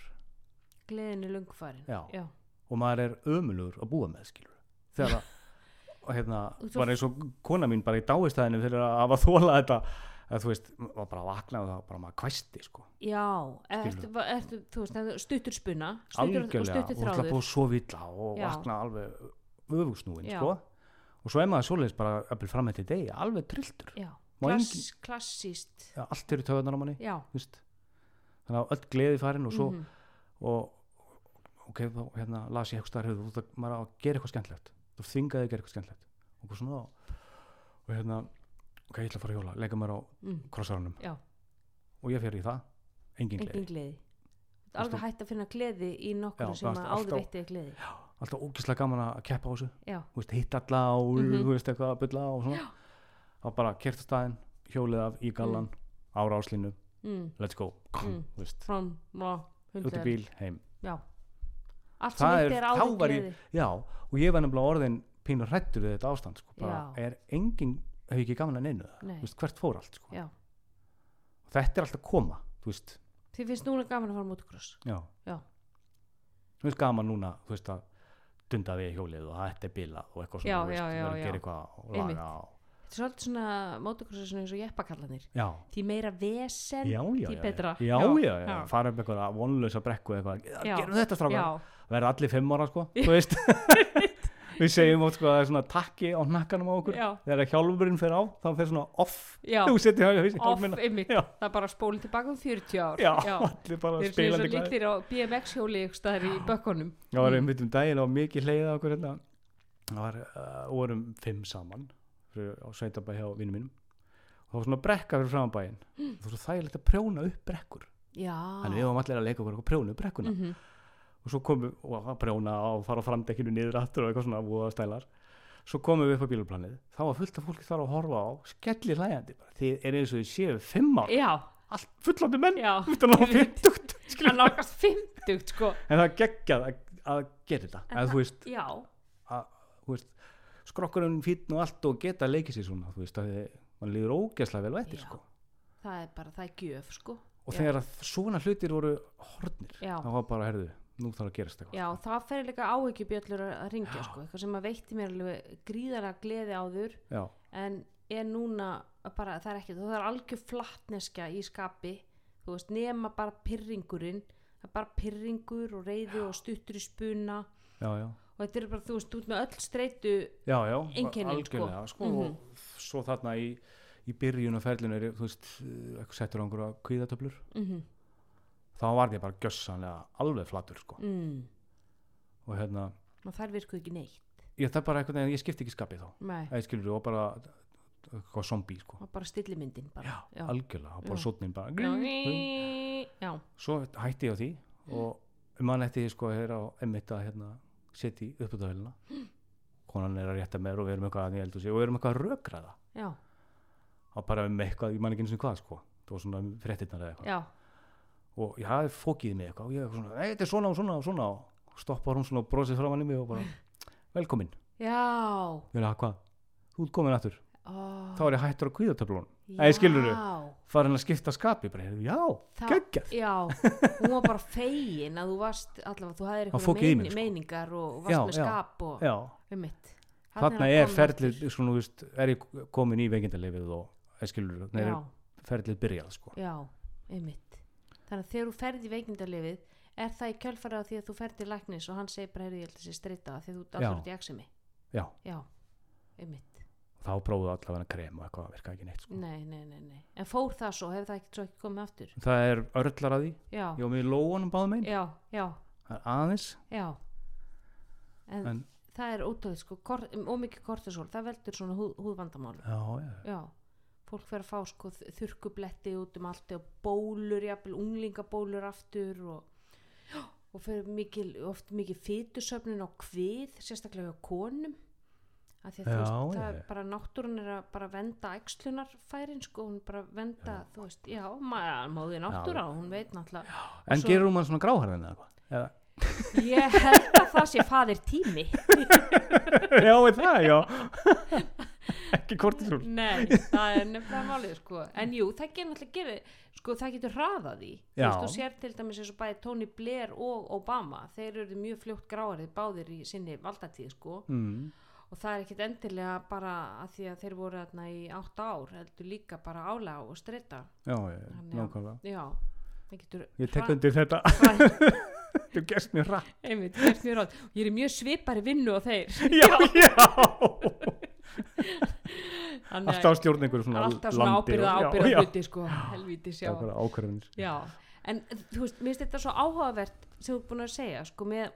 Gleðin er lungfarin Já. já, og maður er ömulugur að búa með skilur þegar að og hérna, Og bara eins og kona mín bara í dáistæðinu fyrir að hafa þólað þetta að þú veist, var bara að vakna og það var bara maður kvæsti sko, já ertu, ertu, þú veist, stuttur spunna stuttur, og algjörlega stuttur og alltaf þráður. búið svo villa og Já. vakna alveg öfugsnúin Já. sko og svo er maður svoleiðis bara að byrja fram eftir degi alveg trilltur, já, Klass, klassíst ja, allt eru töðunar á manni já, þannig að öll gleði farin og svo mhm, og ok, þá hérna las ég eitthvað starf þú veist að gera eitthvað skemmtilegt. Þú þvingaði að gera eitthvað skemmtilegt. Og svona og hérna, ok, ég ætla að fara hjóla leika mér á mm, krossarunum já, og ég fer í það, engin gleði. Engin gleði. Alveg hægt að finna gleði í nokkur Já, sem að áður veitti gleði alltaf ógislega gaman að keppa á þessu. Hitt alla og Mhm. þú veist eitthvað að bylla og svona. Þá bara kert á staðinn, hjólið af í gallan á ráslínu, mm, let's go. Mm. þú veist, frá, ná, út í bíl, heim. Já. Allt sem er- veitti er áður gleði. Já, og ég var nefnilega orðin pínur hrættur við þetta ástand sko, bara, Já. er engin, hef ég ekki gaman að neinu. Það Nei. Veist, hvert fór allt sko. og þetta er alltaf koma þú veist, þið finnst núna gaman að fara motocross já. Já, þú veist gaman núna, þú veist að dunda við hjólið og þetta er bilað og eitthvað svona, já, verður að gera eitthvað og laga og, þetta er svolítið svona svona eins og jeppakallanir já, því meira vesen því betra. já, já, Já, fara upp eitthvað vonlösa brekku eitthvað, gerum þetta strákar. Verða allir fimm ára sko, þú veist við segjum oft sko að það er svona takki á hnakkanum á okkur já, þegar hjálmurinn fer á, þá fer svona off já þú setið á off hjálmina ymmit, Já. það er bara spólið tilbaka um 40 ár já, allir bara þeir séu svo spilandi litlir á BMX hjóli ykkur staðar í bökkunum Já, var Mm. einmitt um daginn og mikið hleyða okkur hérna. Það var, uh, vorum fimm saman fyrir, á sveitabæ hjá vinnum mínum. Og það var svona brekka fyrir framan bæinn. Mm. Það var svo þægilegt að prjóna upp brekkur. já, Þannig við varum allir að leika okkur og prjóna upp brekkuna. Mhm. Og svo komum við og að prjóna og fara á framdekkinu niður aftur og eitthvað svona búið stælar. Svo komum við upp á bíluplanið. Það var fullt af fólki þar að horfa á, skellir hlæjandi bara. Þið er eins og þið séu fimm ár. já, Allt fullandi menn. fymtugt. hann nálgast 50 sko En það geggjað að, að gera þetta. En það- þú veist, já, að þú veist, skrokkurinn fítn og allt og geta að leiki sér svona þú veist að mann líður ógeðslega vel vættir Já. sko. það er bara, það er gjöf sko og þegar svona hlutir voru hornir þá var bara, herðu, nú þarf að gerast eitthvað Já, það fer líka áhyggjubjöllur að ringja sko, eitthvað sem að veitti mér alveg gríðarlega gleði áður. Já, en er núna bara, það er ekki, það er algjör flattneskja í skapi, þú veist, nema bara pyrringurinn, það er bara pyrringur og reyði og stuttur í spuna. Já, já, og þetta er bara, þú veist, út með öll streitu Einkennin, sko. sko, Mhm. og svo þarna í, í byrjun og ferlinu er, þú veist, eitthvað settur á einhverja kvíðatöflur. Mm þá var ég bara gjössanlega alveg flatur sko. mm. og hérna, og þær virkuð ekki neitt. Ég það eitthvað, ég skipti ekki skapið þá. Skilur og bara zombie sko. og bara stillimyndin bara. já, algjörlega, og bara Já. sotnin já. já, svo hætti ég á því og mann eftir því sko að heyra á emitt að hérna setja í uppöldavélina konan er að rétta með og við erum eitthvað að ég og við erum eitthvað að rökraða já, og bara um eitthvað, ég man ekki eins og hvað sko. Það var svona um fréttinnar eða eitthvað. Já, og ég hafði fókið mig eitthvað. Og ég eitthvað svona, "Nei, þetta er svona og svona og svona. Og stoppar hún svona og brosið frá manni mig og bara velkomin, já. Ég er að hvað? Þú ert komin aftur, Ó, þá er ég hættur á kvíðatöflunum. Nei, skilurðu? já. farin að skipta skapi, bara, já, Það- geggjað. Já, hún var bara fegin að þú varst allavega, þú Hann í eitthvað mig, sko. meiningar og varst Já, með já, skap og um mitt þarna er ferlið svona, þú veist, er ég komin í veikindalefið og eh, skilur, þannig Já, er ferlið byrjað sko. já, um mitt Þannig að þegar þú ferð í veikindalifið er það í kjölfarið á því að þú ferð til læknis og hann segir bara, heyrðu, ég held sé streyta því þú alltaf út í exemi já, Já, um mitt þá prófuðu allavega krem og eitthvað virka ekki neitt sko. Nei, nei, nei, nei. En fór það svo, hefur það ekki, svo ekki komið aftur? Það er örlar að því, Já, ég var með í lóanum báðum einn, já, já, það er aðeins. Já. En, En- það er ótöð, sko, ómikið kortisol, það veldur svona húð, húðvandamálu já, já, Já, fólk fer að fá sko þurkubletti út um allt og bólur, jafnvel unglingabólur aftur og, já, og fer mikil, oft mikið fytusöfnun á kvið, sérstaklega á konum. Að því að þú Já, veist, já, það já. er bara náttúrun er að bara venda æxlunarfærin sko, hún bara venda, þú veist, já, ma- móðið náttúra, hún veit náttúrulega. En svo- gerur mann svona gráharðin eða Eða- ég held að það sé faðir tími. Já, er það, já ekki kortisol Nei, það er nefnilega málið sko. en jú, það getur náttúrulega gerir sko, það getur hraðað í þú veist, þú sér til dæmis eins og bæði Tony Blair og Obama, þeir eru mjög fljótt gráarið báðir í sinni valdatíð sko. mm. og það er ekkit endilega bara að því að þeir voru þarna í átt ár heldur líka bara álega og streyta já, nákvæmlega. Já, það getur ég tek undir þetta, þú gerst mér rætt ég er mjög svipari vinnu og þeir. Já, já alltaf stjórn einhverju svona alltaf svona ábyrða ábyrða hluti sko, helvíti já, sjá. ákvarðanir Já, en þú veist, mér finnst þetta svo áhugavert sem þú er búin að segja, sko, með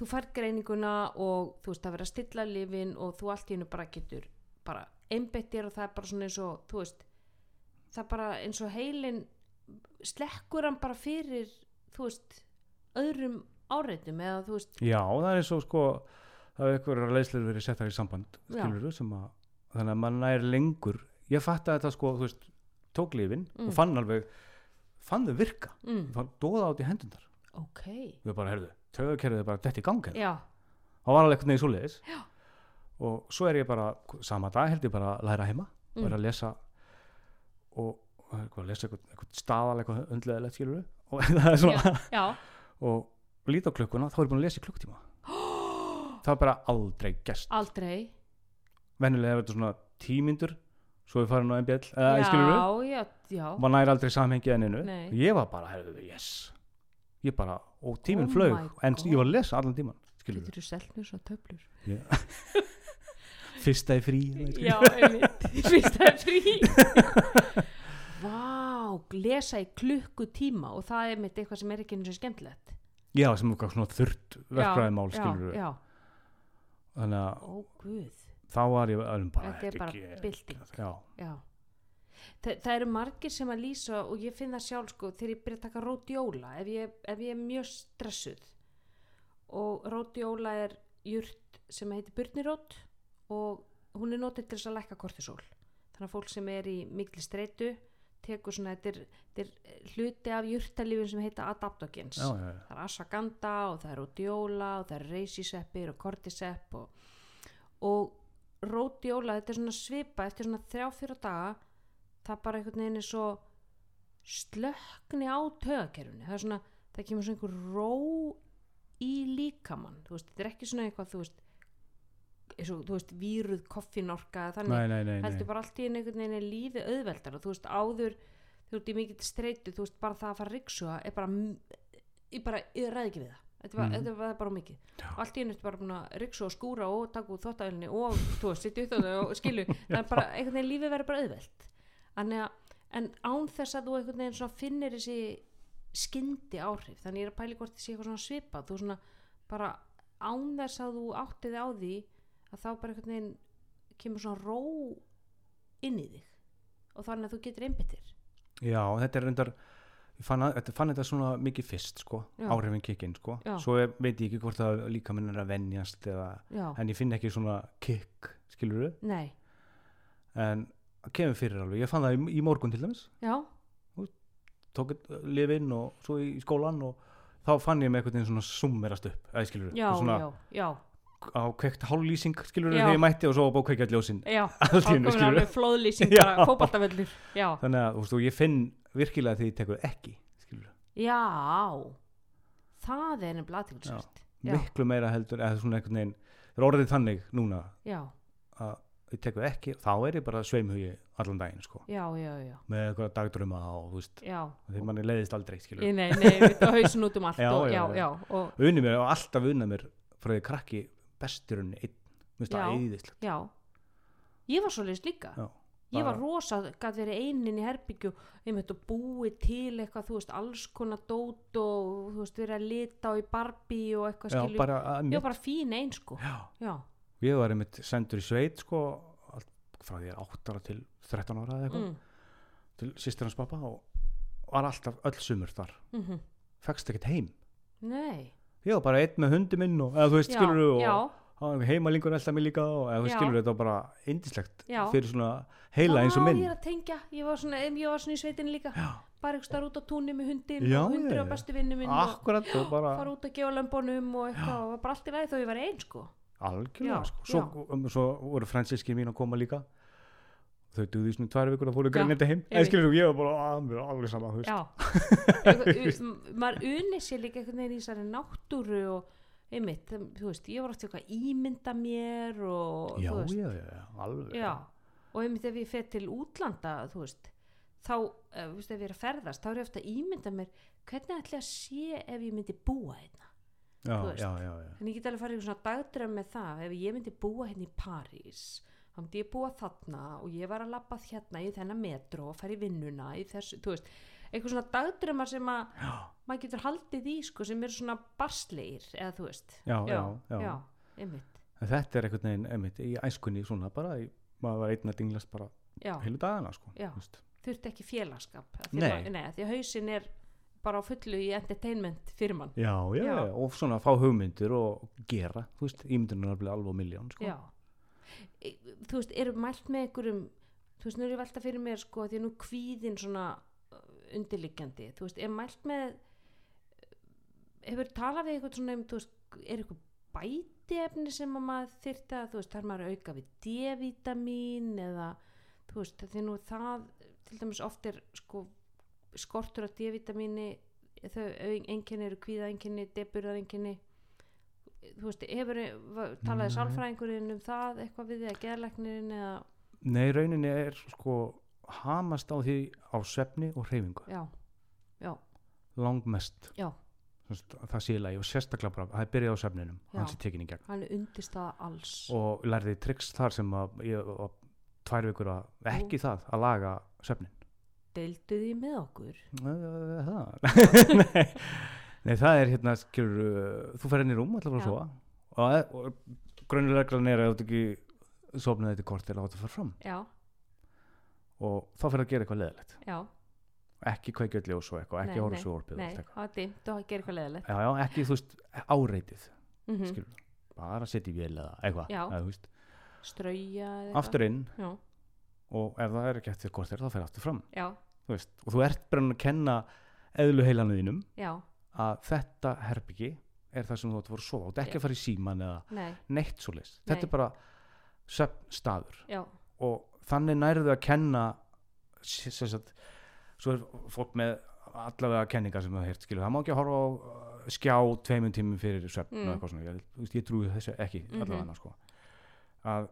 þú fær greininguna og þú veist, að stilla lifin og þú allt í hennu bara getur bara einbettir og það er bara svona eins og þú veist, það er bara eins og heilin slekkur hann bara fyrir, þú veist öðrum áreitum eða þú veist, já, það er eins og sko er einhverjar leyslir verið settar í samband Já. skilur sem að þannig að mann er lengur. Ég fatt að þetta sko, veist tók lífin Mm. og fann alveg fann þau virka, mm, fann dóða átt í hendundar ok. Við bara, herðu, töðakerfið er bara dett í gang hérna. Já, það var alveg eitthvað neginn svoleiðis. Já. og svo er ég bara, sama dag held ég bara að læra heima mm, að lesa og eitthvað, lesa eitthvað, eitthvað staðal eitthvað undleðilegt skilur og það er svona og líta á klukkuna, þá er ég búin að lesa í klukktíma það er bara aldrei gest aldrei. Venjulega er þetta svona tímyndur svo er farin á MBL eða Já, skilur já, já. Maður næri aldrei samhengi enninu ég var bara, herðu, yes. Ég bara, og tíminn Oh flög en God. ég var að lesa allan tíman Getur þú selt mér svo töflur? fyrsta í frí Já, einmitt, fyrst það er frí. Vá, lesa í klukkutíma og það er mitt eitthvað sem er ekki eins og skemmtilegt. Já, sem eitthvað svona þurrt verkfræðimál já, skilur já, þannig að ó þá var ég alveg bara Þetta er bara bylting. já, Já. Þa, það eru margir sem að lýsa og ég finn það sjálf sko þegar ég byrja að taka rótjóla ef, ég- ef ég er mjög stressuð. Og rótjóla er jurt sem heitir burnirót og hún er notið til þess að lækka kortisol þannig að fólk sem er í mikli streitu tekur svona, þetta er, þetta er hluti af jurtalífin sem heita adaptogens já, já, já. það er ashwagandha og það er rótjóla og það er reisiseppir og kortisepp og, og rótjóla þetta er svona svipa eftir svona þrjá fjóra daga það bara einhvern veginn er svo slökni á tögakerfinu það er svona, það kemur svona einhver ró í líkamann þú veist, þetta er ekki svona eitthvað þú veist, og, þú veist, víruð koffinorka þannig, nei, nei, nei, heldur bara allt í einhvern veginn lífið auðveldar og þú veist, áður þú veist, í mikill streitu, þú veist, bara það að fara að ryksuga er bara, ég bara, ég ræði ekki við það. Þetta var, þetta var bara mikið. Og allt í hennu ertu bara búin að ryksa og skúra og taka út þóttaðilni og þú veist, sitja upp það og skilu það er bara, einhvern veginn lífið verður bara auðvelt. Þannig að, en án þess að þú einhvern veginn svona finnir þessi skyndi áhrif, þannig ég er að pæli hvort þessi eitthvað svona svipað, þú svona bara án þess að þú áttið á því að þá bara einhvern veginn kemur svona ró inn í þig. Og þannig að þú getur einbyttir já, þetta er reyndar ég fann, að, þetta, fann þetta svona mikið fyrst sko, áhrifin kikkin sko. Já. svo er, veit ég ekki hvort það líka minn er að venjast eða, Já, en ég finn ekki svona kikk, skilur nei, en kemur fyrir alveg, ég fann það í, í morgun til dæmis. Já, tók lifinn og svo í skólan og þá fann ég með einhvern veginn svona summerast upp eða skilur já, svona já, já, á kveikt hálflýsing skilur þegar ég mætti og svo búið kveikja skilurðu. alveg flóðlýsing, já, þannig að veist, ég finn virkilega því ég tekur ekki skilur já, það er nefnilega aðtilsvært, miklu meira heldur það er orðið þannig núna já, að ég tekur ekki þá er ég bara sveimhugi allan daginn sko. Já, já, já, með eitthvað dagdröma og þú veist þegar manni leiðist aldrei nei, nei, við hausin út um allt og, unni mér og alltaf unna mér frá því krakki besturinn einn. Mér finnst það Já. eðislegt já, ég var svoleiðis líka, Já, ég var rosa, gæti verið einin í herbyggju, einmitt og búið til eitthvað, þú veist, alls konar dót og þú veist, verið að lita á í Barbie og eitthvað skilju, að ég var bara fín einn sko, já, já, ég var einmitt sendur í sveit sko frá því ég er 8 ára til 13 ára eða eitthvað mm, til sýstir hans pappa og var alltaf öll sumur þar. Mm fegst ekkert heim. Nei, ég var bara einn með hundi minn og eða þú veist já, skilur já, og heimalingur alltaf mig líka og eða þú Já. skilur þetta var bara indislegt Já. fyrir svona heila eins og Já, minn ég er að tengja, ég var svona, ég var svona í sveitin líka Já. bara eitthvað starf út á túnni með hundin Já, og hundur já, á já. bestu vinnu minn og akkurat og bara fara út að gefa lömbunum og eitthvað og bara allt í lagi þó ég var einn sko algjörlega Já, sko. svo, um, svo voru fransískir mín að koma líka þau duði svona tvær vikur og fóru grænandi heim eða einmitt. skilur þú, ég var bara að, mér er alveg sama maður unni sér líka einhvern veginn í þessari náttúru og einmitt, þú veist, ég var alltaf eitthvað að ímynda mér og já, já, já, alveg já, og einmitt ef ég fer til útlanda, þú veist, þá, uh, þú veist, ef ég er að ferðast, þá er ég ofta að ímynda mér hvernig ætli að sé ef ég myndi búa hérna. já, já, já, já. En ég get alveg farið í svona dagdrömm með það, ef ég myndi búa hérna í París, þá myndi ég búa þarna og ég var að labba hérna í þennan metro og fara í vinnuna í þessu, þú veist, eitthvað svona dagdrömmar sem að maður getur haldið í sko sem eru svona barsleir eða þú veist Já, já, já. já, einmitt En þetta er einhvern veginn einmitt, í æskunni svona bara, í, maður var einn að dinglast bara já, heilu dagana sko, þurft ekki félagskap Nei. nei, því að hausin er bara á fullu í entertainment fyrir mann já, já, Já. og svona fá hugmyndir og gera, þú veist, ímyndunar er alveg alveg miljón sko. já þú veist, eru mælt með einhverjum þú veist, nú er ég velta fyrir mér sko því að nú kvíðin svona uh, undirliggjandi, þú veist, er mælt með hefur talað við eitthvað svona um, þú veist, er eitthvað bætiefni sem að maður þyrfti að, þú veist, þarf maður að auka við D-vitamin eða, þú veist, því nú það til dæmis oft er sko skortur af D-vitamini þau einkenni eru kvíða einkenni deburðar einkenni þú veist, hefur talaði Nei. sálfræðingurinn um það eitthvað við því að geðlæknirinn eða, Nei, rauninni er sko hamast á því á svefni og hreyfingu, já, já, langmest. Já. Það sé í lagi og sérstaklega bara, það er byrjað á svefninum Já. hans er tekin í gegn. Hann er undirstaða alls. Og lærði tricks þar sem að ég var tvær vikur að ekki það að laga svefnin deildu því með okkur. Það nei, það er hérna skilur, þú fer inn í rúm alltaf að sofa. Og, og grunnuleglan er að þú ert ekki sofnaði þetta kort eða áttu að fara fram. Já, og þá fyrir að gera eitthvað leðilegt já, ekki kveikja öll ljós og eitthvað, ekki horfa svo orpið nei, það var dimmt og það gerir eitthvað leðilegt já, já, ekki þú veist áreitið mm -hmm. bara setja í vél eða eitthvað, strauja aftur inn. Já, og ef það er ekki eftir kort þá fer aftur fram. Já, þú og þú ert bara að kenna eðlu heilanu þínum. Já, að þetta herbyggi er það sem þú átt að fara að sofa og ekki Já. að fara í síman eða nei, neitt svo leist Nei. þetta er bara söfnstaður já, og þannig nærðu að kenna s- sem sagt, svo er fólk með allavega kenningar sem það heirt skilur, það má ekki að horfa á uh, skjá tveimum tímum fyrir söfn Mm. og eitthvað svona, ég, þú veist, ég trúi þessu ekki Mhm. allavega sko. að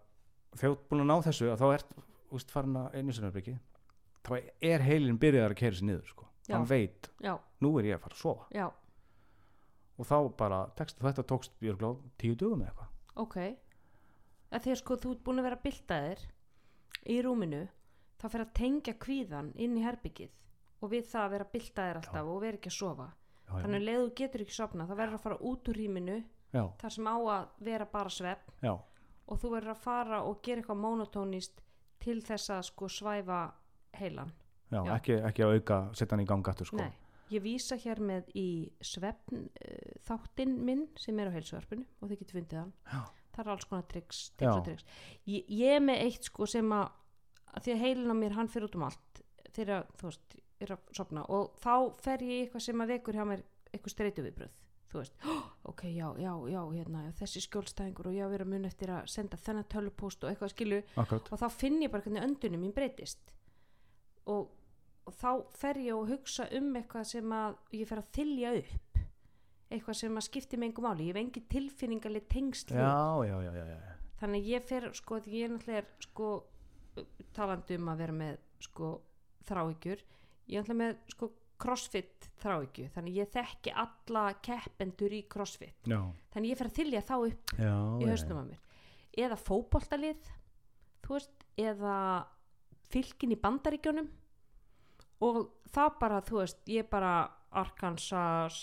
þegar þú ert búin að ná þessu að þá ert þú veist, farin að einu sinnarbyggi þá er heilin byrjaðar að keira sér niður sko. Já. hann veit, já, nú er ég að fara að sofa. Já, og þá bara text, þetta tókst örugglega á tíu dögum eða eitthvað. Ok. Að því að sko þú ert búin að vera byltaðir í rúminu þá fer að tengja kvíðan inn í herbyggið og við það að vera byltaðir alltaf og vera ekki að sofa. Þannig að leðu getur ekki sofna þá verður að fara út úr rýminu já, þar sem á að vera bara svepp já, og þú verður að fara og gera eitthvað monotónist til þess að sko svæfa heilan já, Já. Ekki, ekki að auka setja hann í gang aftur sko. Nei, ég vísa hér með í svefn uh, þáttinn minn sem er á heilsuvarpinu og þið getur fundið hann. Já. það er alls konar triks, Já. triks ég, ég er með eitt sko sem að, að því að heilin á mér hann fyrir út um allt þegar þú veist, er að sopna og þá fer ég eitthvað sem að vekur hjá mér eitthvað streytu viðbröð þú veist, ok, já, já, já, hérna, þessi skjólstæðingur og ég á að vera mun eftir að senda þennan tölupóst og eitthvað skilu akkurat, og þá finn ég bara hvernig öndunum mín breytist. Og, og þá fer ég að hugsa um eitthvað sem að ég fer að þylja upp. Eitthvað sem að skipti með engum máli. Ég hef engin tilfinningarleg tengsl við. já, já, já, já, já. þannig ég fer sko því ég náttúrulega er sko talandi um að vera með sko þráhyggjur ég er náttúrulega með sko crossfit þráhyggju. Þannig ég þekki alla keppendur í crossfit. Já, þannig ég fer að þylja þá upp já, í hausnum að mér. Eða veist, eða fylkin í bandaríkjónum og það bara, þú veist, ég bara Arkansas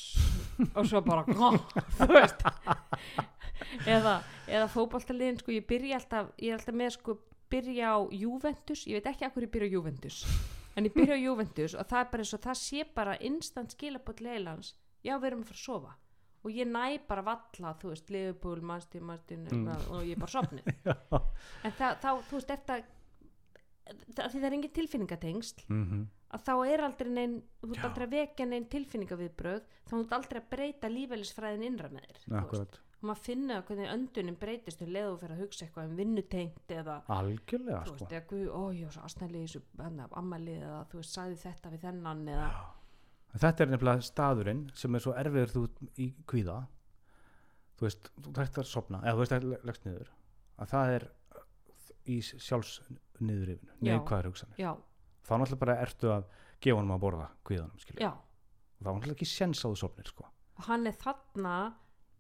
og svo bara þú veist. Eða, eða fótboltaliðin sko, ég byrja alltaf, ég er alltaf með sko byrja á Juventus, ég veit ekki að hverju byrja á Juventus en ég byrja á Juventus og það er bara eins og það sé bara instant skilabot leilans, já við erum að fara að sofa. Og ég næ bara valla þú veist, Liverpool, Manchester, Manchester Mm. og ég er bara sopnið en það, þá, þú veist, eftir að það, því það er engin tilfinningatengsl. Mm að þá er aldrei neinn þú ert aldrei að vekja neinn tilfinningaviðbröð þá þú ert aldrei að breyta lífælisfræðin innra með þér og maður finna hvernig öndunin breytist og leðu fyrir að hugsa eitthvað um vinnutengt eða algjörlega þú sko. veist, eða guð, ó, ég var svo hennar, ammalið eða þú veist, sagði þetta við þennan eða, þetta er nefnilega staðurinn sem er svo erfiður þú í kvíða. Þú veist, þú þarft að sopna eða þú veist að að það er Já. neikvæður hugsanir. Já, þá náttúrulega bara ertu að gefa honum að borða og þá náttúrulega ekki sens á þú sopnir, sko, hann er þarna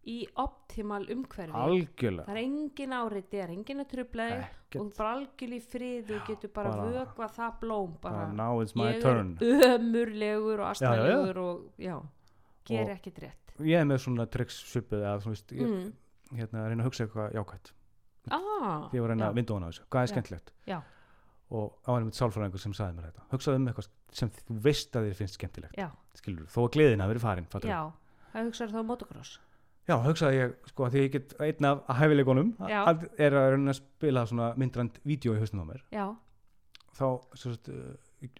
í optimal umhverfi. Algjörlega. Það er engin áriti, það er engin að trubla og bara algjörlega í frið og getur bara, bara- vökva það blóm bara, bara now it's my ég turn. er ömurlegur og astnælegur og já, ger ekkit rétt. ég er með svona triks svipið eða þú veist, ég, mm. hérna að reyna að hugsa eitthvað jákvætt ah, því ég var að reyna að vinda hana á þessu, hvað er skemmtilegt? Já. og á hann mitt sálfræðingur sem sagði mér þetta. Hugsaðu um eitthvað sem þú veist að þér finnst skemmtilegt. Já, skilur, þó að gleðin hafi verið farin já. það hugsaður þá um motocross? Já, hugsaði ég, sko, að því ég get einn af að er að reyna að spila svona myndrand vídeo í hausnum á mér. Já, þá, svo sagt, uh,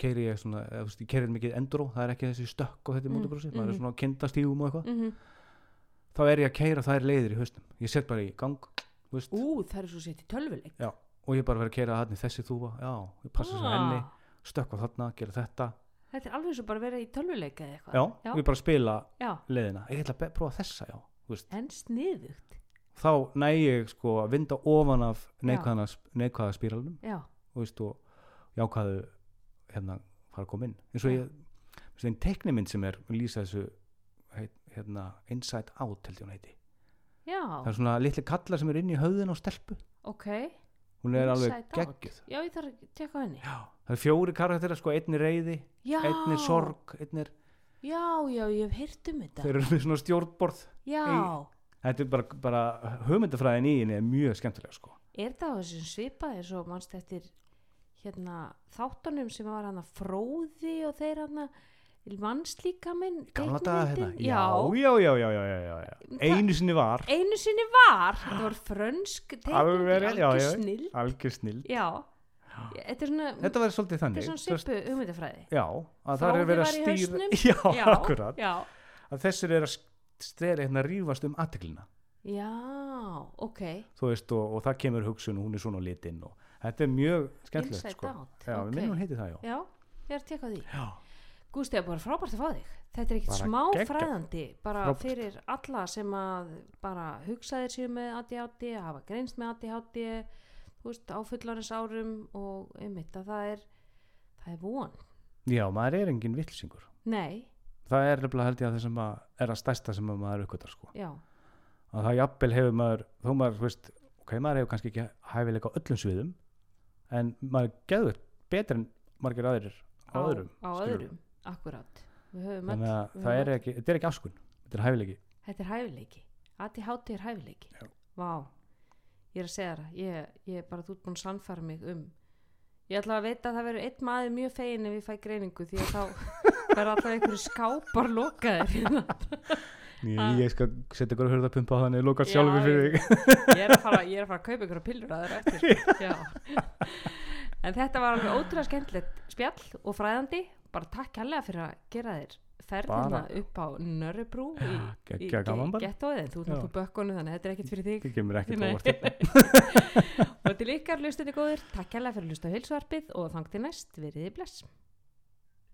keiri ég svona, eða, þú veist, ég keiri mikið enduro það er ekki þessi stökk og þetta Mm, motocrossi maður mhm. er svona á kindastígum og eitthvað. Mm þá er ég að keira þær leiðir í hausnum. Ég set bara í gang, þú veist. Ú, það er svo sett í tölvuleik. Og ég bara verið að keira þarna í þessi þúfa. Já, ég passa svo henni, Ah, stökkva þarna gera þetta, þetta er alveg svo bara vera í tölvuleik eða eitthvað. Já, Já. ég bara spila já, leiðina, ég ætla að prófa þessa, já þú veist, en sniðugt. Þá næ ég sko að vinda ofan af neikvæða, spíralunum já, og jákvæðu hérna fara að koma inn. Eins og Já. ég, veist, einn teknimynd sem er lýsa þessu heit, hérna Inside Out held ég hún heiti já, það er svona litli kallar sem er inn í höfðin á stelpu. Ok. Hún er alveg Inside Out. geggjuð. Já, ég þarf að tekka á henni. Já, það er fjóri karakterar sko, einn er reyði, já, einn er sorg einn er, já, já, ég hef heyrt um þetta. Þeir eru með svona stjórnborð já, þetta er bara, bara hugmyndafræðin í henni er mjög skemmtilega sko. Er það á þessum svipaði svo mannst eftir hérna þáttunum sem var hann að fróði og þeir hann að vannslíkaminn gamla daga hérna. Já. Já, já, já, já, já, já. einu sinni var. Einu sinni var? Þetta var frönsk teikning algjör snild þetta, svona, þetta var svolítið þannig þetta er svona sippu hugmyndafræði. Já, að það er verið að stýra já, já, akkurat. að þessir er að styrja hérna rýfast um aðteglina já, ok. Veist, og, og það kemur hugsun og hún er svona litinn og þetta er mjög skemmtilegt sko. já, okay. við minnum hún heiti það já, já, ég er að teka því. Já. Gústi, það er bara frábært að fá þig. Þetta er ekkert smá geggjað. fræðandi bara Frábært. fyrir alla sem að bara hugsaðir sér með ADHD hafa greinst með ADHD þú veist, á fullarins árum og einmitt að það er það er von. Já, maður er engin villsingur nei, það er nefnilega held ég að það sem að er að stærsta sem að maður uppgötar sko. Já, að það jafnvel hefur maður þó maður, þú veist, ok, maður hefur kannski ekki hæfileika á öllum sviðum en maður geður betur en margir aðrir á, öðrum á öðrum, höfum þannig að við það er ekki, þetta er ekki áskun þetta er hæfileiki þetta er hæfileiki ADHD er hæfileiki Já. vá, ég er að segja það ég, ég er bara, þú ert búin að sannfæra mig um ég ætla að veita að það verður einn maður mjög fegin ef ég fæ greiningu því að þá verður alltaf einhverju skápar lokaðir hérna. ég, Ah. ég skal setja ykkur að hörða pumpa á þannig lokar Já, sjálfur fyrir þig ég er að fara, ég er að fara að kaupa ykkur pillur að þeirra eftir Já. en þetta var alveg ótrúlega skemmtilegt spjall og fræðandi bara takk kærlega fyrir að gera þér ferðina upp á í, geggja gaman bara. gettóið. Þú ert náttúrulega bökkunum þannig að þetta er ekkert fyrir þig. Óvart og til ykkar lustinni góður takk kærlega fyrir að lusta heilsuarpið og þang til næst veriði bless